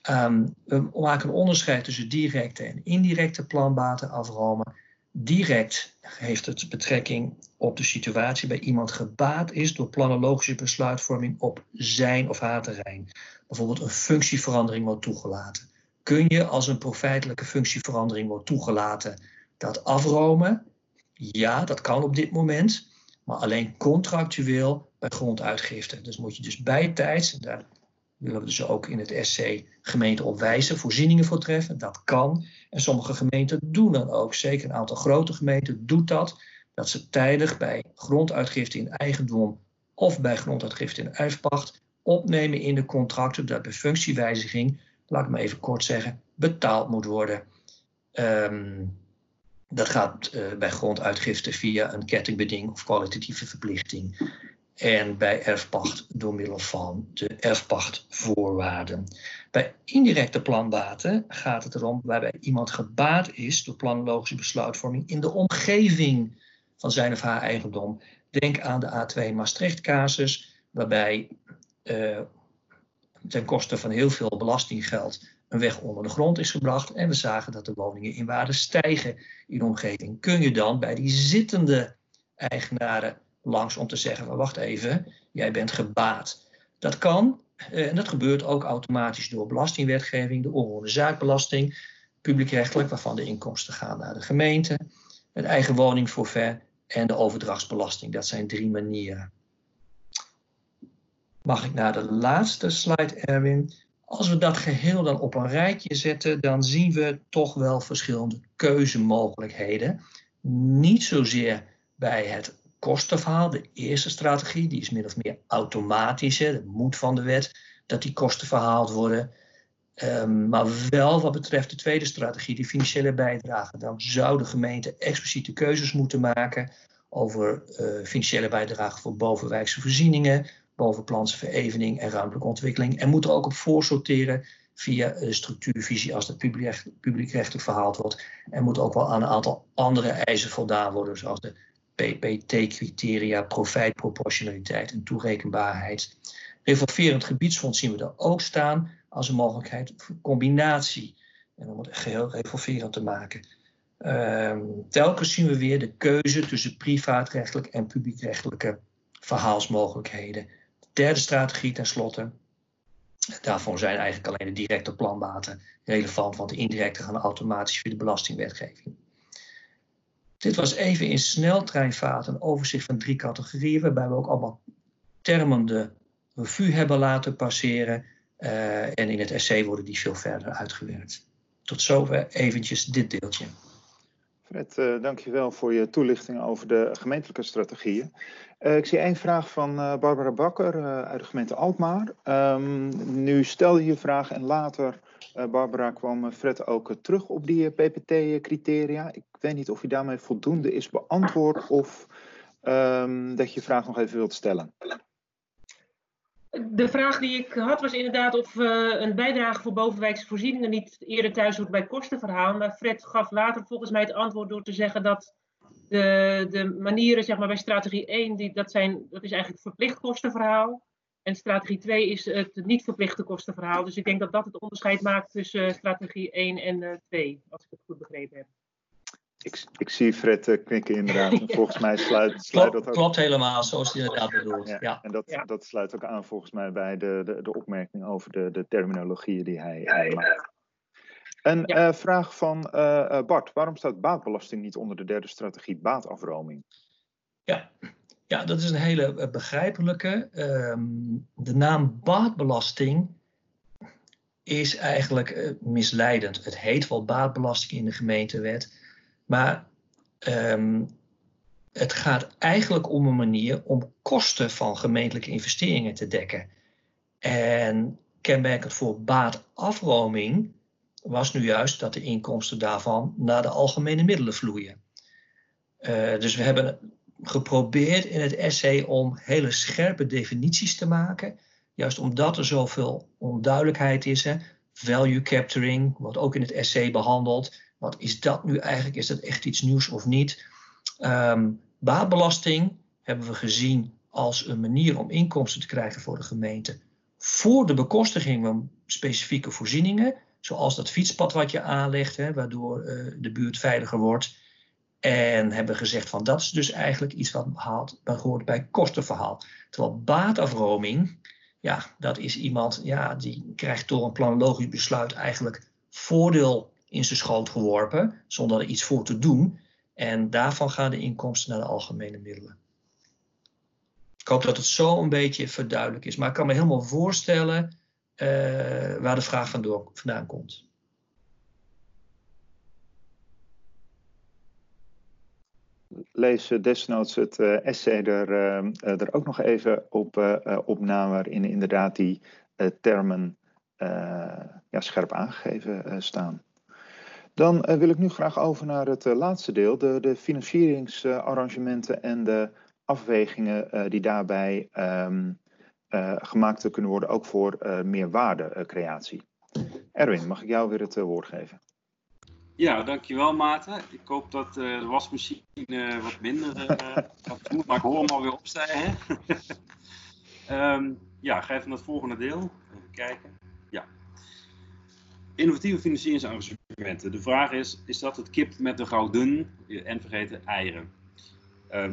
Um, we maken een onderscheid tussen directe en indirecte planbaten afromen. Direct heeft het betrekking op de situatie bij iemand gebaat is door planologische besluitvorming op zijn of haar terrein. Bijvoorbeeld een functieverandering wordt toegelaten. Kun je als een profijtelijke functieverandering wordt toegelaten dat afromen? Ja, dat kan op dit moment maar alleen contractueel bij gronduitgifte. Dus moet je dus bijtijds, en daar willen we dus ook in het SC gemeenten op wijzen, voorzieningen voor treffen. Dat kan. En sommige gemeenten doen dat ook. Zeker een aantal grote gemeenten doet dat. Dat ze tijdig bij gronduitgifte in eigendom of bij gronduitgifte in erfpacht opnemen in de contracten dat bij functiewijziging, laat ik maar even kort zeggen, betaald moet worden. Um, dat gaat uh, bij gronduitgifte via een kettingbeding of kwalitatieve verplichting. En bij erfpacht door middel van de erfpachtvoorwaarden. Bij indirecte planbaten gaat het erom waarbij iemand gebaat is door planologische besluitvorming in de omgeving van zijn of haar eigendom. Denk aan de A2 Maastricht-casus, waarbij uh, ten koste van heel veel belastinggeld een weg onder de grond is gebracht en we zagen dat de woningen in waarde stijgen in de omgeving. Kun je dan bij die zittende eigenaren langs om te zeggen wacht even, jij bent gebaat. Dat kan eh, en dat gebeurt ook automatisch door belastingwetgeving, de onroerende zaakbelasting, publiekrechtelijk waarvan de inkomsten gaan naar de gemeente, het eigen woningforfait en de overdrachtsbelasting. Dat zijn drie manieren. Mag ik naar de laatste slide, Erwin? Als we dat geheel dan op een rijtje zetten, dan zien we toch wel verschillende keuzemogelijkheden. Niet zozeer bij het kostenverhaal, de eerste strategie, die is min of meer automatisch, hè, de moed van de wet, dat die kosten verhaald worden. Um, maar wel wat betreft de tweede strategie, die financiële bijdrage. Dan zou de gemeente expliciete keuzes moeten maken over uh, financiële bijdrage voor bovenwijkse voorzieningen, bovenplanse verevening en ruimtelijke ontwikkeling. En moet er ook op voorsorteren via structuurvisie als dat publiekrechtelijk verhaald wordt. En moet ook wel aan een aantal andere eisen voldaan worden, zoals de PPT-criteria, profijtproportionaliteit en toerekenbaarheid. Revolverend gebiedsfonds zien we er ook staan als een mogelijkheid voor combinatie. En om het geheel revolverend te maken. Ehm, telkens zien we weer de keuze tussen privaatrechtelijk en publiekrechtelijke verhaalsmogelijkheden. De derde strategie tenslotte. Daarvoor zijn eigenlijk alleen de directe planbaten relevant, want de indirecte gaan automatisch via de belastingwetgeving. Dit was even in sneltreinvaart een overzicht van drie categorieën, waarbij we ook allemaal termen de revue hebben laten passeren. Uh, en in het essay worden die veel verder uitgewerkt. Tot zover eventjes dit deeltje. Fred, uh, dankjewel voor je toelichting over de gemeentelijke strategieën. Uh, ik zie één vraag van uh, Barbara Bakker uit de gemeente Alkmaar. Um, nu stelde je vraag en later, Barbara, kwam Fred ook terug op die PPT-criteria. Ik weet niet of je daarmee voldoende is beantwoord of um, dat je je vraag nog even wilt stellen. De vraag die ik had was inderdaad of uh, een bijdrage voor bovenwijkse voorzieningen niet eerder thuis hoort bij kostenverhaal. Maar Fred gaf later volgens mij het antwoord door te zeggen dat de, de manieren zeg maar, bij strategie 1, die, dat, zijn, dat is eigenlijk verplicht kostenverhaal. En strategie 2 is het niet verplichte kostenverhaal. Dus ik denk dat dat het onderscheid maakt tussen uh, strategie 1 en uh, 2, als ik het goed begrepen heb. Ik, ik zie Fred uh, knikken inderdaad. En volgens mij sluit, sluit dat ook... Klopt helemaal, zoals hij inderdaad bedoelt. Ja, ja. En dat, ja. dat sluit ook aan volgens mij bij de, de, de opmerking over de, de terminologieën die hij, hij maakt. Een ja. uh, vraag van uh, Bart. Waarom staat baatbelasting niet onder de derde strategie baatafroming? Ja, ja dat is een hele begrijpelijke. Um, de naam baatbelasting is eigenlijk misleidend. Het heet wel baatbelasting in de gemeentewet. Maar um, het gaat eigenlijk om een manier om kosten van gemeentelijke investeringen te dekken. En kenmerkend voor baatafroming was nu juist dat de inkomsten daarvan naar de algemene middelen vloeien. Uh, dus we hebben geprobeerd in het essay om hele scherpe definities te maken. Juist omdat er zoveel onduidelijkheid is. Hè. Value capturing wordt ook in het essay behandeld. Wat is dat nu eigenlijk? Is dat echt iets nieuws of niet? Um, baatbelasting hebben we gezien als een manier om inkomsten te krijgen voor de gemeente. Voor de bekostiging van specifieke voorzieningen, zoals dat fietspad wat je aanlegt, hè, waardoor uh, de buurt veiliger wordt. En hebben gezegd van dat is dus eigenlijk iets wat behaalt, hoort bij kostenverhaal. Terwijl baatafroming, ja, dat is iemand ja, die krijgt door een planologisch besluit eigenlijk voordeel in zijn schoot geworpen, zonder er iets voor te doen. En daarvan gaan de inkomsten naar de algemene middelen. Ik hoop dat het zo een beetje verduidelijk is. Maar ik kan me helemaal voorstellen uh, waar de vraag vandaan komt. Lees desnoods het uh, essay er, er ook nog even op, op na, waarin inderdaad die termen ja, scherp aangegeven staan. Dan uh, wil ik nu graag over naar het uh, laatste deel, de, de financieringsarrangementen en de afwegingen uh, die daarbij um, gemaakt kunnen worden, ook voor meer waardecreatie. Erwin, mag ik jou weer het woord geven? Ja, dankjewel Maarten. Ik hoop dat de wasmachine wat minder gaat doen, maar ik hoor hem alweer opstijgen. um, ja, ga even naar het volgende deel. Even kijken. Ja. Innovatieve financieringsarrangementen. De vraag is, is dat het kip met de gouden en vergeten eieren? Uh,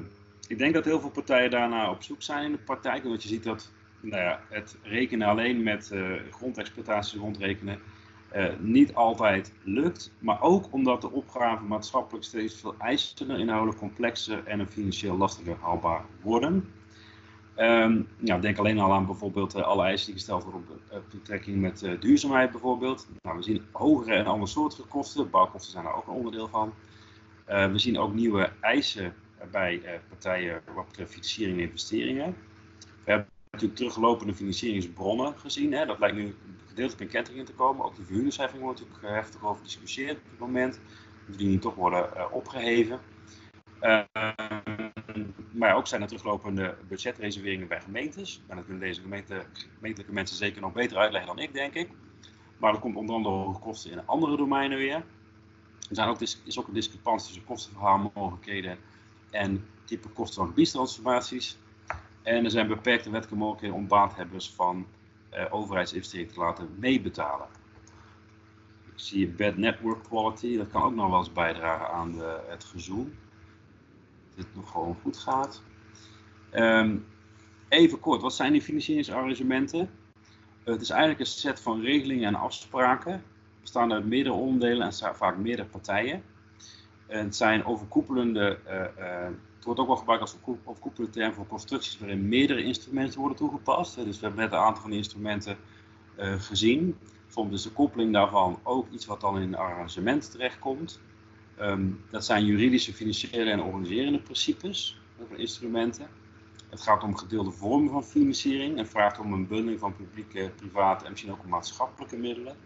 ik denk dat heel veel partijen daarna op zoek zijn in de praktijk. Want je ziet dat nou ja, het rekenen alleen met uh, grondexploitaties rondrekenen uh, niet altijd lukt. Maar ook omdat de opgaven maatschappelijk steeds veel eisender, inhoudelijk complexer en financieel lastiger haalbaar worden. Um, denk alleen al aan bijvoorbeeld uh, alle eisen die gesteld worden op, op betrekking met uh, duurzaamheid bijvoorbeeld. Nou, we zien hogere en andere soorten kosten, bouwkosten zijn daar ook een onderdeel van. Uh, we zien ook nieuwe eisen bij partijen wat betreft financiering en investeringen. We hebben natuurlijk teruglopende financieringsbronnen gezien. Hè. Dat lijkt nu gedeeltelijk in kentering te komen. Ook de verhuurdersheffing wordt natuurlijk heftig over gediscussieerd op dit moment. Die niet toch worden opgeheven. Uh, maar ook zijn er teruglopende budgetreserveringen bij gemeentes. En dat kunnen deze gemeente, gemeentelijke mensen zeker nog beter uitleggen dan ik, denk ik. Maar er komt onder andere hoge kosten in andere domeinen weer. Er zijn ook, is ook een discrepantie tussen kostenverhaalmogelijkheden en type kosten van gebiedstransformaties. En er zijn beperkte wettelijke mogelijkheden om baathebbers van uh, overheidsinvesteringen te laten meebetalen. zie je bad network quality, dat kan ook nog wel eens bijdragen aan de, het gezoem. Het nog gewoon goed gaat. Ehm, even kort, wat zijn die financieringsarrangementen? Het is eigenlijk een set van regelingen en afspraken. Bestaan uit meerdere onderdelen en vaak meerdere partijen. En het zijn overkoepelende, uh, uh, het wordt ook wel gebruikt als overkoepelende term voor constructies waarin meerdere instrumenten worden toegepast. Dus we hebben net een aantal van die instrumenten gezien. Soms is de koppeling daarvan ook iets wat dan in een arrangement terechtkomt. Um, dat zijn juridische, financiële en organiserende principes over instrumenten. Het gaat om gedeelde vormen van financiering en vraagt om een bundeling van publieke, private en misschien ook maatschappelijke middelen.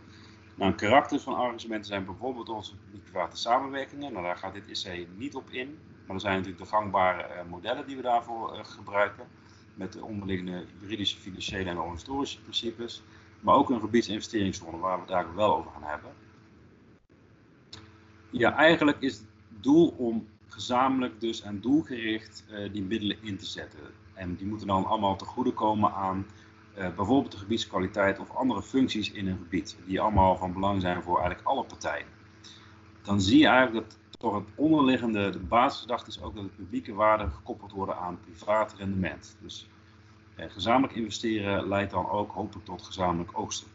Nou, een karakter van arrangementen zijn bijvoorbeeld onze private samenwerkingen. Nou, daar gaat dit IC niet op in. Maar er zijn natuurlijk de gangbare uh, modellen die we daarvoor uh, gebruiken. Met de onderliggende juridische, financiële en organisatorische principes. Maar ook een gebiedsinvesteringszone waar we het daar wel over gaan hebben. Ja, eigenlijk is het doel om gezamenlijk dus en doelgericht uh, die middelen in te zetten. En die moeten dan allemaal te goede komen aan uh, bijvoorbeeld de gebiedskwaliteit of andere functies in een gebied, die allemaal van belang zijn voor eigenlijk alle partijen. Dan zie je eigenlijk dat toch het onderliggende, de basisgedachte is ook dat de publieke waarde gekoppeld worden aan privaat rendement. Dus uh, gezamenlijk investeren leidt dan ook hopelijk tot gezamenlijk oogsten.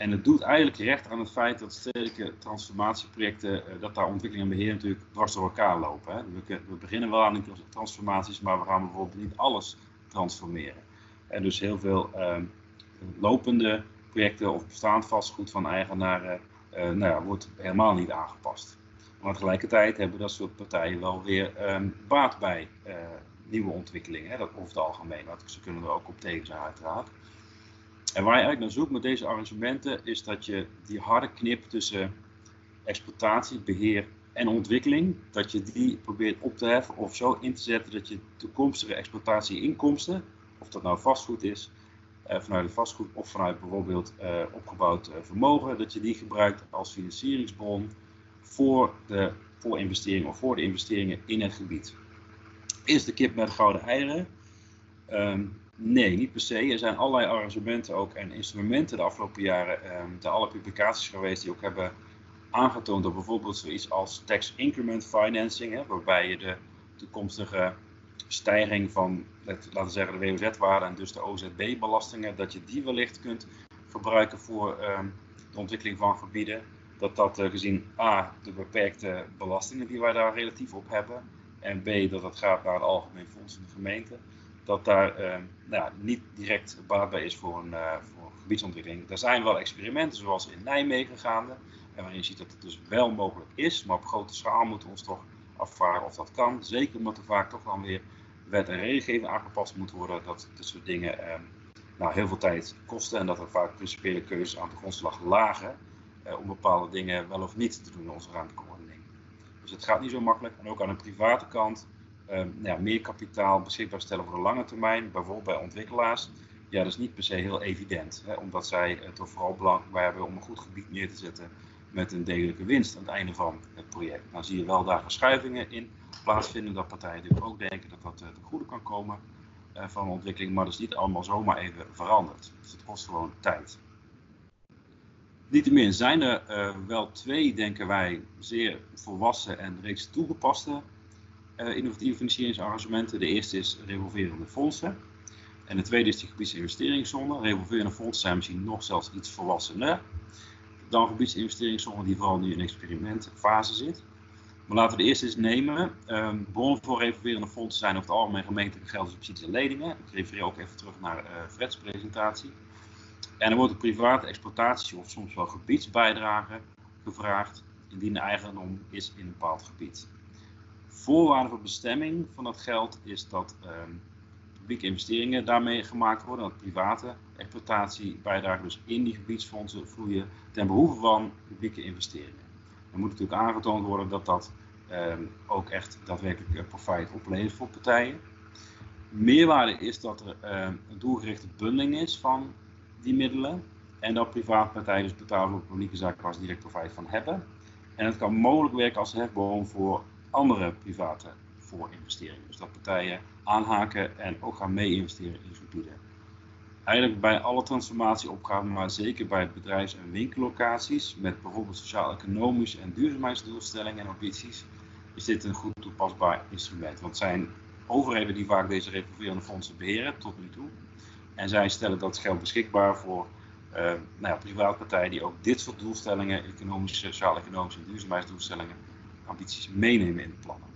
En het doet eigenlijk recht aan het feit dat stedelijke transformatieprojecten, uh, dat daar ontwikkeling en beheer natuurlijk dwars door elkaar lopen. Hè. We, beginnen wel aan die transformaties, maar we gaan bijvoorbeeld niet alles transformeren. En dus heel veel uh, lopende projecten of bestaand vastgoed van eigenaren uh, nou ja, wordt helemaal niet aangepast. Maar tegelijkertijd hebben dat soort partijen wel weer um, baat bij uh, nieuwe ontwikkelingen, hè, dat over het algemeen. Ze kunnen er ook op tegen zijn uiteraard. En waar je eigenlijk naar zoekt met deze arrangementen is dat je die harde knip tussen exploitatie, beheer en ontwikkeling, dat je die probeert op te heffen of zo in te zetten dat je toekomstige exploitatieinkomsten, of dat nou vastgoed is, eh, vanuit het vastgoed of vanuit bijvoorbeeld eh, opgebouwd eh, vermogen, dat je die gebruikt als financieringsbron voor de voor investeringen of voor de investeringen in het gebied. Is de kip met gouden eieren? Um, Nee, niet per se. Er zijn allerlei arrangementen ook en instrumenten de afgelopen jaren, um, de alle publicaties geweest die ook hebben aangetoond dat bijvoorbeeld zoiets als tax increment financing, hè, waarbij je de toekomstige stijging van, laten we zeggen, de WOZ-waarde en dus de OZB-belastingen, dat je die wellicht kunt gebruiken voor um, de ontwikkeling van gebieden. Dat dat uh, gezien A, de beperkte belastingen die wij daar relatief op hebben, en B, dat dat gaat naar het Algemeen Fonds van de gemeente dat daar uh, nou, niet direct baat bij is voor een, uh, voor gebiedsontwikkeling. Er zijn wel experimenten zoals in Nijmegen gaande, en waarin je ziet dat het dus wel mogelijk is, maar op grote schaal moeten we ons toch afvragen of dat kan. Zeker omdat er vaak toch dan weer wet en regelgeving aangepast moet worden, dat dit soort dingen uh, nou, heel veel tijd kosten en dat er vaak principiële keuzes aan de grondslag lagen eh, om bepaalde dingen wel of niet te doen in onze ruimtecoördinering. Dus het gaat niet zo makkelijk. En ook aan de private kant um, ja, meer kapitaal beschikbaar stellen voor de lange termijn, bijvoorbeeld bij ontwikkelaars. Ja, dat is niet per se heel evident, hè, omdat zij het toch vooral belang hebben om een goed gebied neer te zetten met een degelijke winst aan het einde van het project. Nou zie je wel daar verschuivingen in plaatsvinden, dat partijen ook denken dat dat uh, ten goede kan komen uh, van een ontwikkeling, maar dat is niet allemaal zomaar even veranderd. Dus het kost gewoon tijd. Niettemin zijn er wel twee, denken wij, zeer volwassen en reeds toegepaste innovatieve financieringsarrangementen. De eerste is revolverende fondsen. En de tweede is die gebiedsinvesteringszone. Revolverende fondsen zijn misschien nog zelfs iets volwassener dan gebiedsinvesteringszone die vooral nu in experimentfase zit. Maar laten we de eerste eens nemen. Um, bronnen voor revolverende fondsen zijn over het algemeen gemeentelijke geld, subsidies en leningen. Ik refereer ook even terug naar uh, Freds presentatie. En er wordt een private exploitatie of soms wel gebiedsbijdrage gevraagd indien de eigendom is in een bepaald gebied voorwaarde voor bestemming van dat geld is dat um, publieke investeringen daarmee gemaakt worden, dat private exploitatiebijdragen dus in die gebiedsfondsen vloeien ten behoeve van publieke investeringen. Er moet natuurlijk aangetoond worden dat dat um, ook echt daadwerkelijk eh, profijt oplevert voor partijen. Meerwaarde is dat er um, een doelgerichte bundeling is van die middelen en dat private partijen dus betalen voor publieke zaken waar ze direct profijt van hebben. En het kan mogelijk werken als hefboom voor andere private voorinvesteringen. Dus dat partijen aanhaken en ook gaan mee investeren in gebieden. eigenlijk bij alle transformatieopgaven, maar zeker bij bedrijfs- en winkellocaties, met bijvoorbeeld sociaal-economische en duurzaamheidsdoelstellingen en ambities, is dit een goed toepasbaar instrument. Want zijn overheden die vaak deze revolverende fondsen beheren tot nu toe. En zij stellen dat geld beschikbaar voor uh, nou ja, die ook dit soort doelstellingen, economische, sociaal-economische en duurzaamheidsdoelstellingen, ambities meenemen in de plannen.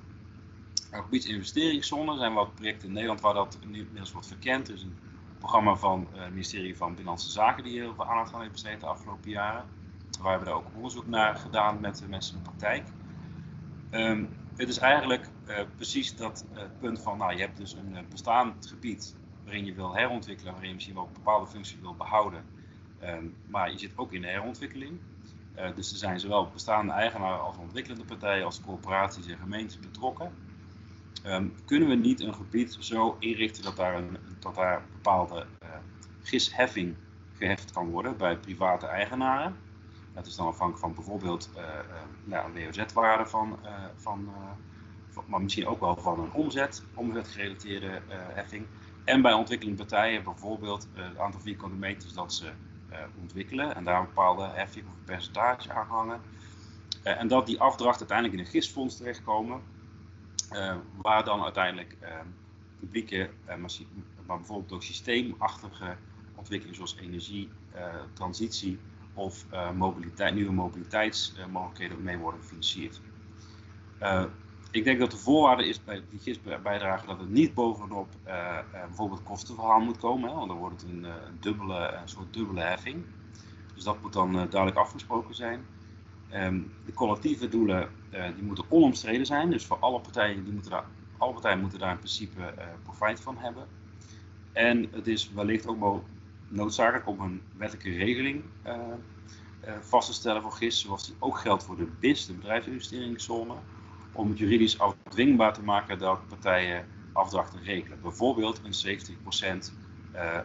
Op gebied investeringszones zijn wat projecten in Nederland waar dat inmiddels wordt verkend. Er is een programma van het ministerie van Binnenlandse Zaken die heel veel aandacht aan heeft besteed de afgelopen jaren. Waar hebben we ook onderzoek naar gedaan met mensen in de praktijk. Um, het is eigenlijk uh, precies dat uh, punt van, nou je hebt dus een bestaand gebied waarin je wil herontwikkelen, waarin je misschien wel bepaalde functie wil behouden. Um, maar je zit ook in de herontwikkeling. Dus er zijn zowel bestaande eigenaren als ontwikkelende partijen, als corporaties en gemeentes betrokken. Um, kunnen we niet een gebied zo inrichten dat daar een, dat daar bepaalde gisheffing geheft kan worden bij private eigenaren? Dat is dan afhankelijk van bijvoorbeeld uh, nou, een WOZ-waarde van, van, van, maar misschien ook wel van een omzet, omzetgerelateerde heffing. En bij ontwikkelende partijen bijvoorbeeld het aantal vierkante meters dat ze ontwikkelen en daar een bepaalde heffing of percentage aan hangen. en dat die afdracht uiteindelijk in een gistfonds terechtkomen, waar dan uiteindelijk publieke, maar bijvoorbeeld ook systeemachtige ontwikkelingen zoals energie, transitie, of mobiliteit, nieuwe mobiliteitsmogelijkheden mee worden gefinancierd. Ik denk dat de voorwaarde is bij die GIS-bijdrage dat het niet bovenop uh, bijvoorbeeld kostenverhaal moet komen, hè, want dan wordt het een, een, dubbele, een soort dubbele heffing. Dus dat moet dan duidelijk afgesproken zijn. Um, de collectieve doelen die moeten onomstreden zijn, dus voor alle partijen, die moeten daar, alle partijen moeten daar in principe profijt van hebben. En het is wellicht ook noodzakelijk om een wettelijke regeling vast te stellen voor GIS, zoals die ook geldt voor de BIS, de bedrijfsinvesteringszone, om juridisch afdwingbaar te maken dat partijen afdrachten regelen. Bijvoorbeeld een 70% uh,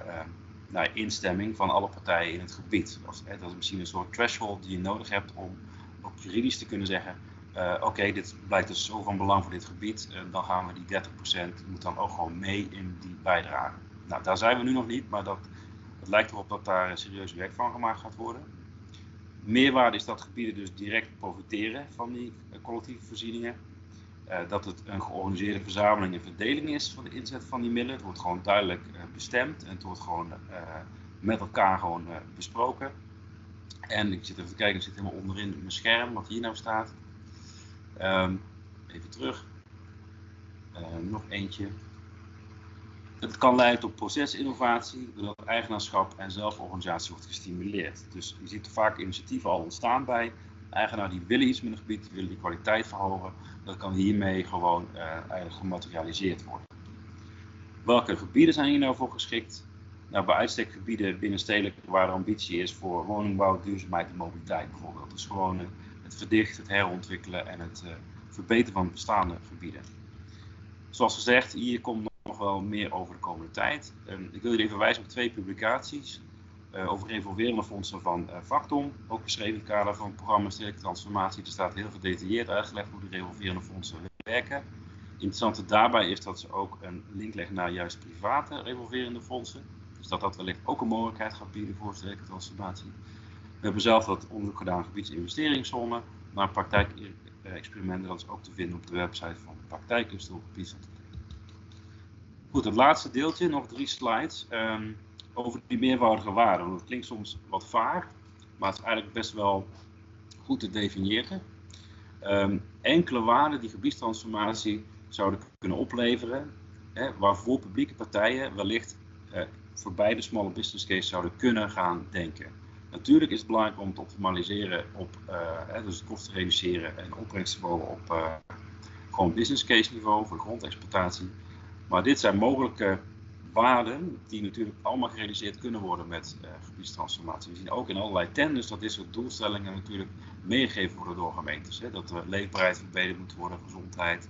nou, instemming van alle partijen in het gebied. Dat is, dat is misschien een soort threshold die je nodig hebt om ook juridisch te kunnen zeggen, uh, oké, dit blijkt dus zo van belang voor dit gebied, dan gaan we die 30% moet dan ook gewoon mee in die bijdrage. Nou, daar zijn we nu nog niet, maar dat, het lijkt erop dat daar serieus werk van gemaakt gaat worden. Meerwaarde is dat gebieden dus direct profiteren van die uh, collectieve voorzieningen. Uh, dat het een georganiseerde verzameling en verdeling is van de inzet van die middelen. Het wordt gewoon duidelijk uh, bestemd en het wordt gewoon met elkaar gewoon besproken. En ik zit even te kijken, ik zit helemaal onderin mijn scherm wat hier nou staat. Um, even terug. nog eentje. Het kan leiden tot procesinnovatie, doordat eigenaarschap en zelforganisatie wordt gestimuleerd. Dus je ziet vaak initiatieven al ontstaan bij eigenaar die willen iets met een gebied, die willen die kwaliteit verhogen. Dat kan hiermee gewoon uh, eigenlijk gematerialiseerd worden. Welke gebieden zijn hier nou voor geschikt? Nou, bij uitstek gebieden binnenstedelijk waar de ambitie is voor woningbouw, duurzaamheid en mobiliteit bijvoorbeeld. Dus gewoon uh, het verdichten, het herontwikkelen en het uh, verbeteren van bestaande gebieden. Zoals gezegd, hier komt nog wel meer over de komende tijd. Um, ik wil jullie even wijzen op twee publicaties uh, over revolverende fondsen van Factom, ook beschreven in het kader van het programma Stedelijke Transformatie. Er staat heel gedetailleerd uitgelegd hoe de revolverende fondsen werken. Interessante daarbij is dat ze ook een link leggen naar juist private revolverende fondsen. Dus dat dat wellicht ook een mogelijkheid gaat bieden voor stedelijke transformatie. We hebben zelf wat onderzoek gedaan gebiedsinvesteringszone naar praktijkexperimenten. Dat is ook te vinden op de website van Praktijkcluster op Goed, het laatste deeltje, nog drie slides, um, over die meervoudige waarden. Dat klinkt soms wat vaag, maar het is eigenlijk best wel goed te definiëren. Um, enkele waarden die gebiedstransformatie zouden kunnen opleveren, hè, waarvoor publieke partijen wellicht eh, voor beide small business case zouden kunnen gaan denken. Natuurlijk is het belangrijk om het optimaliseren op, uh, hè, dus kosten reduceren en opbrengst te bouwen op uh, gewoon business case niveau voor grondexploitatie. Maar dit zijn mogelijke waarden die natuurlijk allemaal gerealiseerd kunnen worden met uh, gebiedstransformatie. We zien ook in allerlei tenders dat dit soort doelstellingen natuurlijk meegegeven worden door gemeentes. Hè? Dat de leefbaarheid verbeterd moet worden, gezondheid,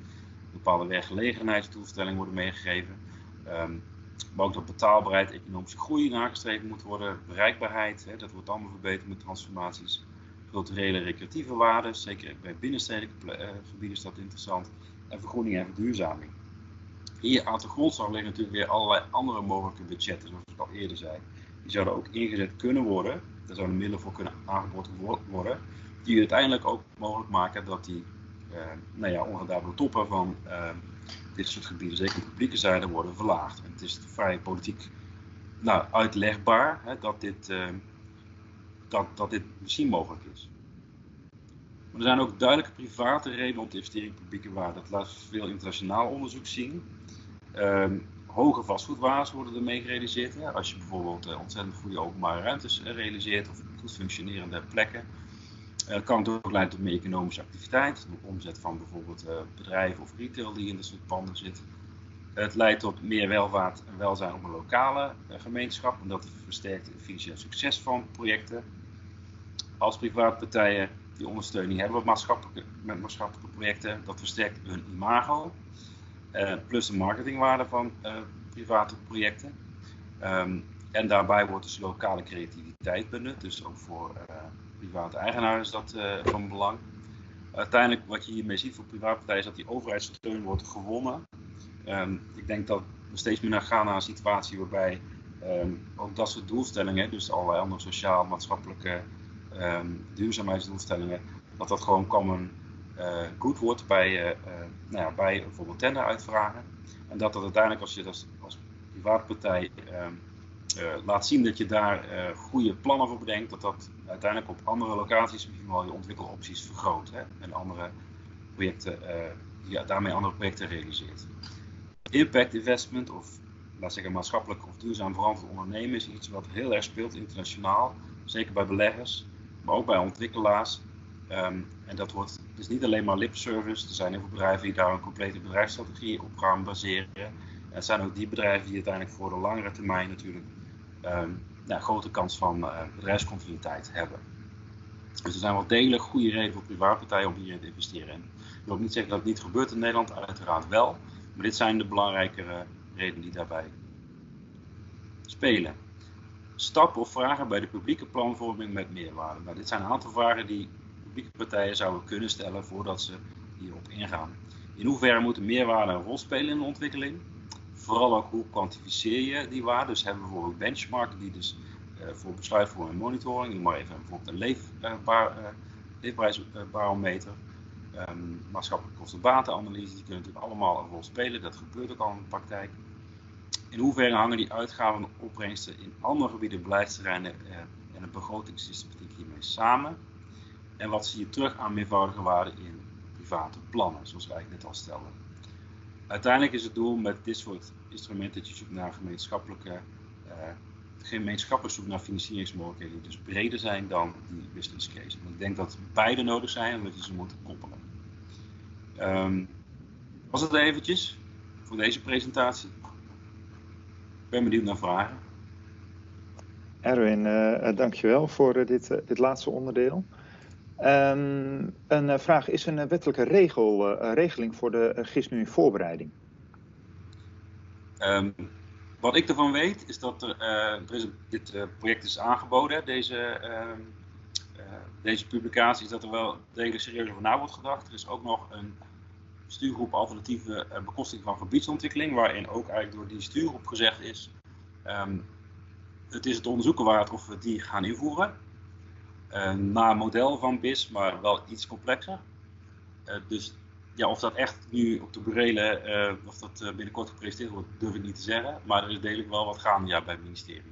bepaalde werkgelegenheidsdoelstellingen worden meegegeven. Um, maar ook dat betaalbaarheid, economische groei nagestreefd moet worden, bereikbaarheid, hè, dat wordt allemaal verbeterd met transformaties. Culturele recreatieve waarden, zeker bij binnenstedelijke uh, gebieden is dat interessant. En vergroening en verduurzaming. Hier aan de grondslag liggen natuurlijk weer allerlei andere mogelijke budgetten, zoals ik al eerder zei. Die zouden ook ingezet kunnen worden, daar zouden middelen voor kunnen aangeboden worden, die uiteindelijk ook mogelijk maken dat die uh, nou ja, onredabele toppen van uh, dit soort gebieden, zeker de publieke zijde, worden verlaagd. En het is vrij politiek nou, uitlegbaar hè, dat, dit, uh, dat, dat dit misschien mogelijk is. Maar er zijn ook duidelijke private redenen om te investeren in publieke waarde. Dat laat veel internationaal onderzoek zien. Um, hoge vastgoedwaardes worden ermee gerealiseerd. Als je bijvoorbeeld uh, ontzettend goede openbare ruimtes realiseert of goed functionerende plekken, uh, kan het ook leiden tot meer economische activiteit, de omzet van bijvoorbeeld bedrijven of retail die in dit soort panden zit. Het leidt tot meer welvaart en welzijn op een lokale gemeenschap en dat versterkt het financieel succes van projecten. Als privaatpartijen die ondersteuning hebben met maatschappelijke, met maatschappelijke projecten, dat versterkt hun imago. Uh, plus de marketingwaarde van uh, private projecten. Um, en daarbij wordt dus lokale creativiteit benut, dus ook voor uh, private eigenaren is dat van belang. Uiteindelijk wat je hiermee ziet voor private partijen is dat die overheidssteun wordt gewonnen. Um, ik denk dat we steeds meer naar gaan naar een situatie waarbij um, ook dat soort doelstellingen, dus allerlei andere sociaal, maatschappelijke duurzaamheidsdoelstellingen, dat dat gewoon common goed wordt bij, uh, nou ja, bij bijvoorbeeld tender uitvragen. En dat dat uiteindelijk als je dat als privaatpartij uh, laat zien dat je daar goede plannen voor bedenkt, dat dat uiteindelijk op andere locaties misschien wel je ontwikkelopties vergroot. Hè? En andere projecten, ja, daarmee andere projecten realiseert. Impact investment of laat zeggen maatschappelijk of duurzaam verantwoord ondernemen is iets wat heel erg speelt internationaal. Zeker bij beleggers, maar ook bij ontwikkelaars. Um, en dat wordt dus niet alleen maar lip service. Er zijn heel veel bedrijven die daar een complete bedrijfsstrategie op gaan baseren. En het zijn ook die bedrijven die uiteindelijk voor de langere termijn natuurlijk um, grote kans van uh, bedrijfscontinuïteit hebben. Dus er zijn wel degelijk goede redenen voor privaatpartijen om hierin te investeren. En ik wil ook niet zeggen dat het niet gebeurt in Nederland, uiteraard wel. Maar dit zijn de belangrijkere redenen die daarbij spelen. Stappen of vragen bij de publieke planvorming met meerwaarde. Nou, dit zijn een aantal vragen die publieke partijen zouden kunnen stellen voordat ze hierop ingaan. In hoeverre moet de meerwaarde een rol spelen in de ontwikkeling? Vooral ook hoe kwantificeer je die waarde? Dus hebben we bijvoorbeeld benchmarken die dus uh, voor besluitvorming en monitoring, noem maar even bijvoorbeeld een leefbaar, uh, leefbaarheidsbarometer, um, maatschappelijke kosten-batenanalyse, die kunnen natuurlijk allemaal een rol spelen. Dat gebeurt ook al in de praktijk. In hoeverre hangen die uitgaven en opbrengsten in andere gebieden, beleidsterreinen en de begrotingssystematiek hiermee samen? En wat zie je terug aan meervoudige waarde in private plannen, zoals wij net al stelden. Uiteindelijk is het doel met dit soort instrumenten dat je zoekt naar gemeenschappelijke, uh, gemeenschappelijk zoekt naar financieringsmogelijkheden die dus breder zijn dan die business case. En ik denk dat beide nodig zijn en dat je ze moet koppelen. Um, was het eventjes voor deze presentatie? Ik ben benieuwd naar vragen. Erwin, uh, dankjewel voor dit, dit laatste onderdeel. Um, een uh, vraag, is een wettelijke regel, uh, regeling voor de GIS nu in voorbereiding? Um, wat ik ervan weet is dat er, dit project is aangeboden, deze, deze publicatie, dat er wel degelijk serieus over na wordt gedacht. Er is ook nog een stuurgroep alternatieve bekostiging van gebiedsontwikkeling, waarin ook eigenlijk door die stuurgroep gezegd is, het is het onderzoeken waard of we die gaan invoeren. Uh, na model van BIS, maar wel iets complexer. Uh, dus ja, of dat echt nu op de burelen, uh, of dat binnenkort gepresenteerd wordt, durf ik niet te zeggen. Maar er is degelijk wel wat gaande ja, bij het ministerie.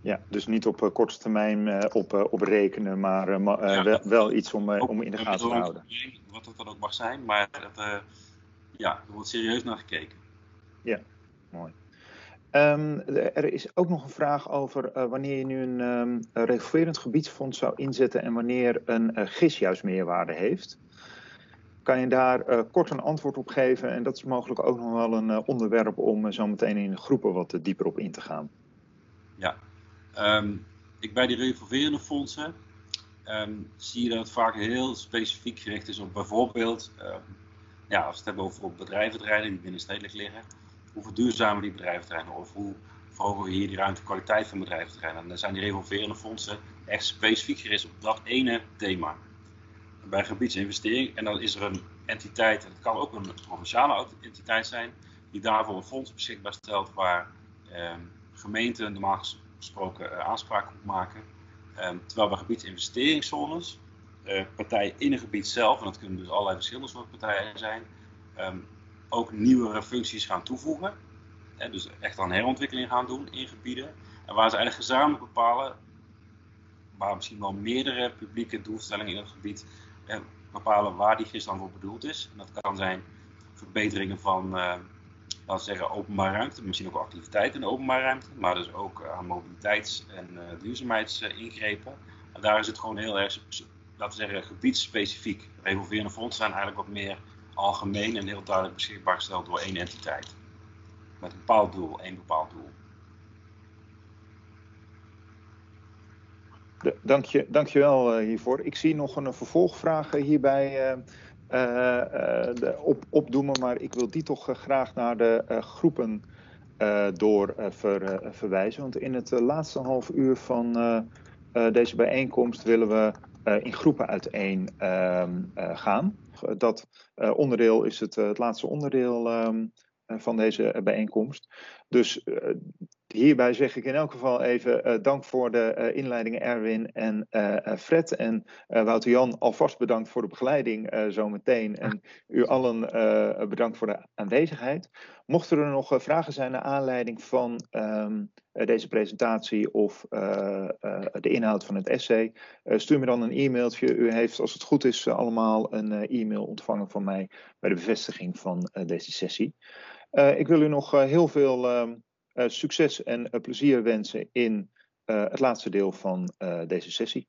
Ja, dus niet op korte termijn op, op rekenen, maar ja, wel, wel, iets om, om in de gaten te houden. Wat dat dan ook mag zijn, maar dat, ja, er wordt serieus naar gekeken. Ja, mooi. Um, er is ook nog een vraag over uh, wanneer je nu een um, regulerend gebiedsfonds zou inzetten en wanneer een uh, GIS juist meerwaarde heeft. Kan je daar uh, kort een antwoord op geven? En dat is mogelijk ook nog wel een onderwerp om zo meteen in de groepen wat dieper op in te gaan. Ja, um, ik bij die revolverende fondsen zie je dat het vaak heel specifiek gericht is op bijvoorbeeld, ja, als we het hebben over bedrijventerreinen die binnenstedelijk liggen hoe verduurzamen die bedrijventerreinen of hoe verhogen we hier die ruimtekwaliteit van bedrijventerreinen. En dan zijn die revolverende fondsen echt specifiek gericht op dat ene thema. bij gebiedsinvestering. En dan is er een entiteit, het kan ook een provinciale entiteit zijn, die daarvoor een fonds beschikbaar stelt waar ehm, gemeenten normaal gesproken uh, aanspraak op maken. Um, terwijl bij gebiedsinvesteringszones uh, partijen in een gebied zelf, en dat kunnen dus allerlei verschillende soorten partijen zijn, um, ook nieuwere functies gaan toevoegen. Hè, dus echt aan herontwikkeling gaan doen in gebieden. En waar ze eigenlijk gezamenlijk bepalen, waar misschien wel meerdere publieke doelstellingen in het gebied eh, bepalen waar die gist dan voor bedoeld is. En dat kan zijn verbeteringen van, uh, laten we zeggen, openbare ruimte, misschien ook activiteiten in de openbare ruimte, maar dus ook aan mobiliteits- en uh, duurzaamheidsingrepen. En daar is het gewoon heel erg, laten we zeggen, gebiedsspecifiek. Revolverende fondsen zijn eigenlijk wat meer algemeen en heel duidelijk beschikbaar gesteld door één entiteit. Met een bepaald doel, één bepaald doel. Dank je, dank je wel uh, hiervoor. Ik zie nog een vervolgvraag hierbij uh, op, opdoemen, maar ik wil die toch graag naar de groepen door ver. Want in het laatste half uur van deze bijeenkomst willen we in groepen uiteen ehm, gaan. Dat onderdeel is het, het laatste onderdeel um, van deze bijeenkomst. Dus hierbij zeg ik in elk geval even uh, dank voor de uh, inleidingen Erwin en Fred. En Wouter Jan, alvast bedankt voor de begeleiding zometeen. En u allen bedankt voor de aanwezigheid. Mochten er nog vragen zijn naar aanleiding van um, deze presentatie of de inhoud van het essay, stuur me dan een e-mailtje. U heeft, als het goed is, allemaal een e-mail ontvangen van mij bij de bevestiging van deze sessie. Ik wil u nog heel veel uh, succes en plezier wensen in het laatste deel van deze sessie.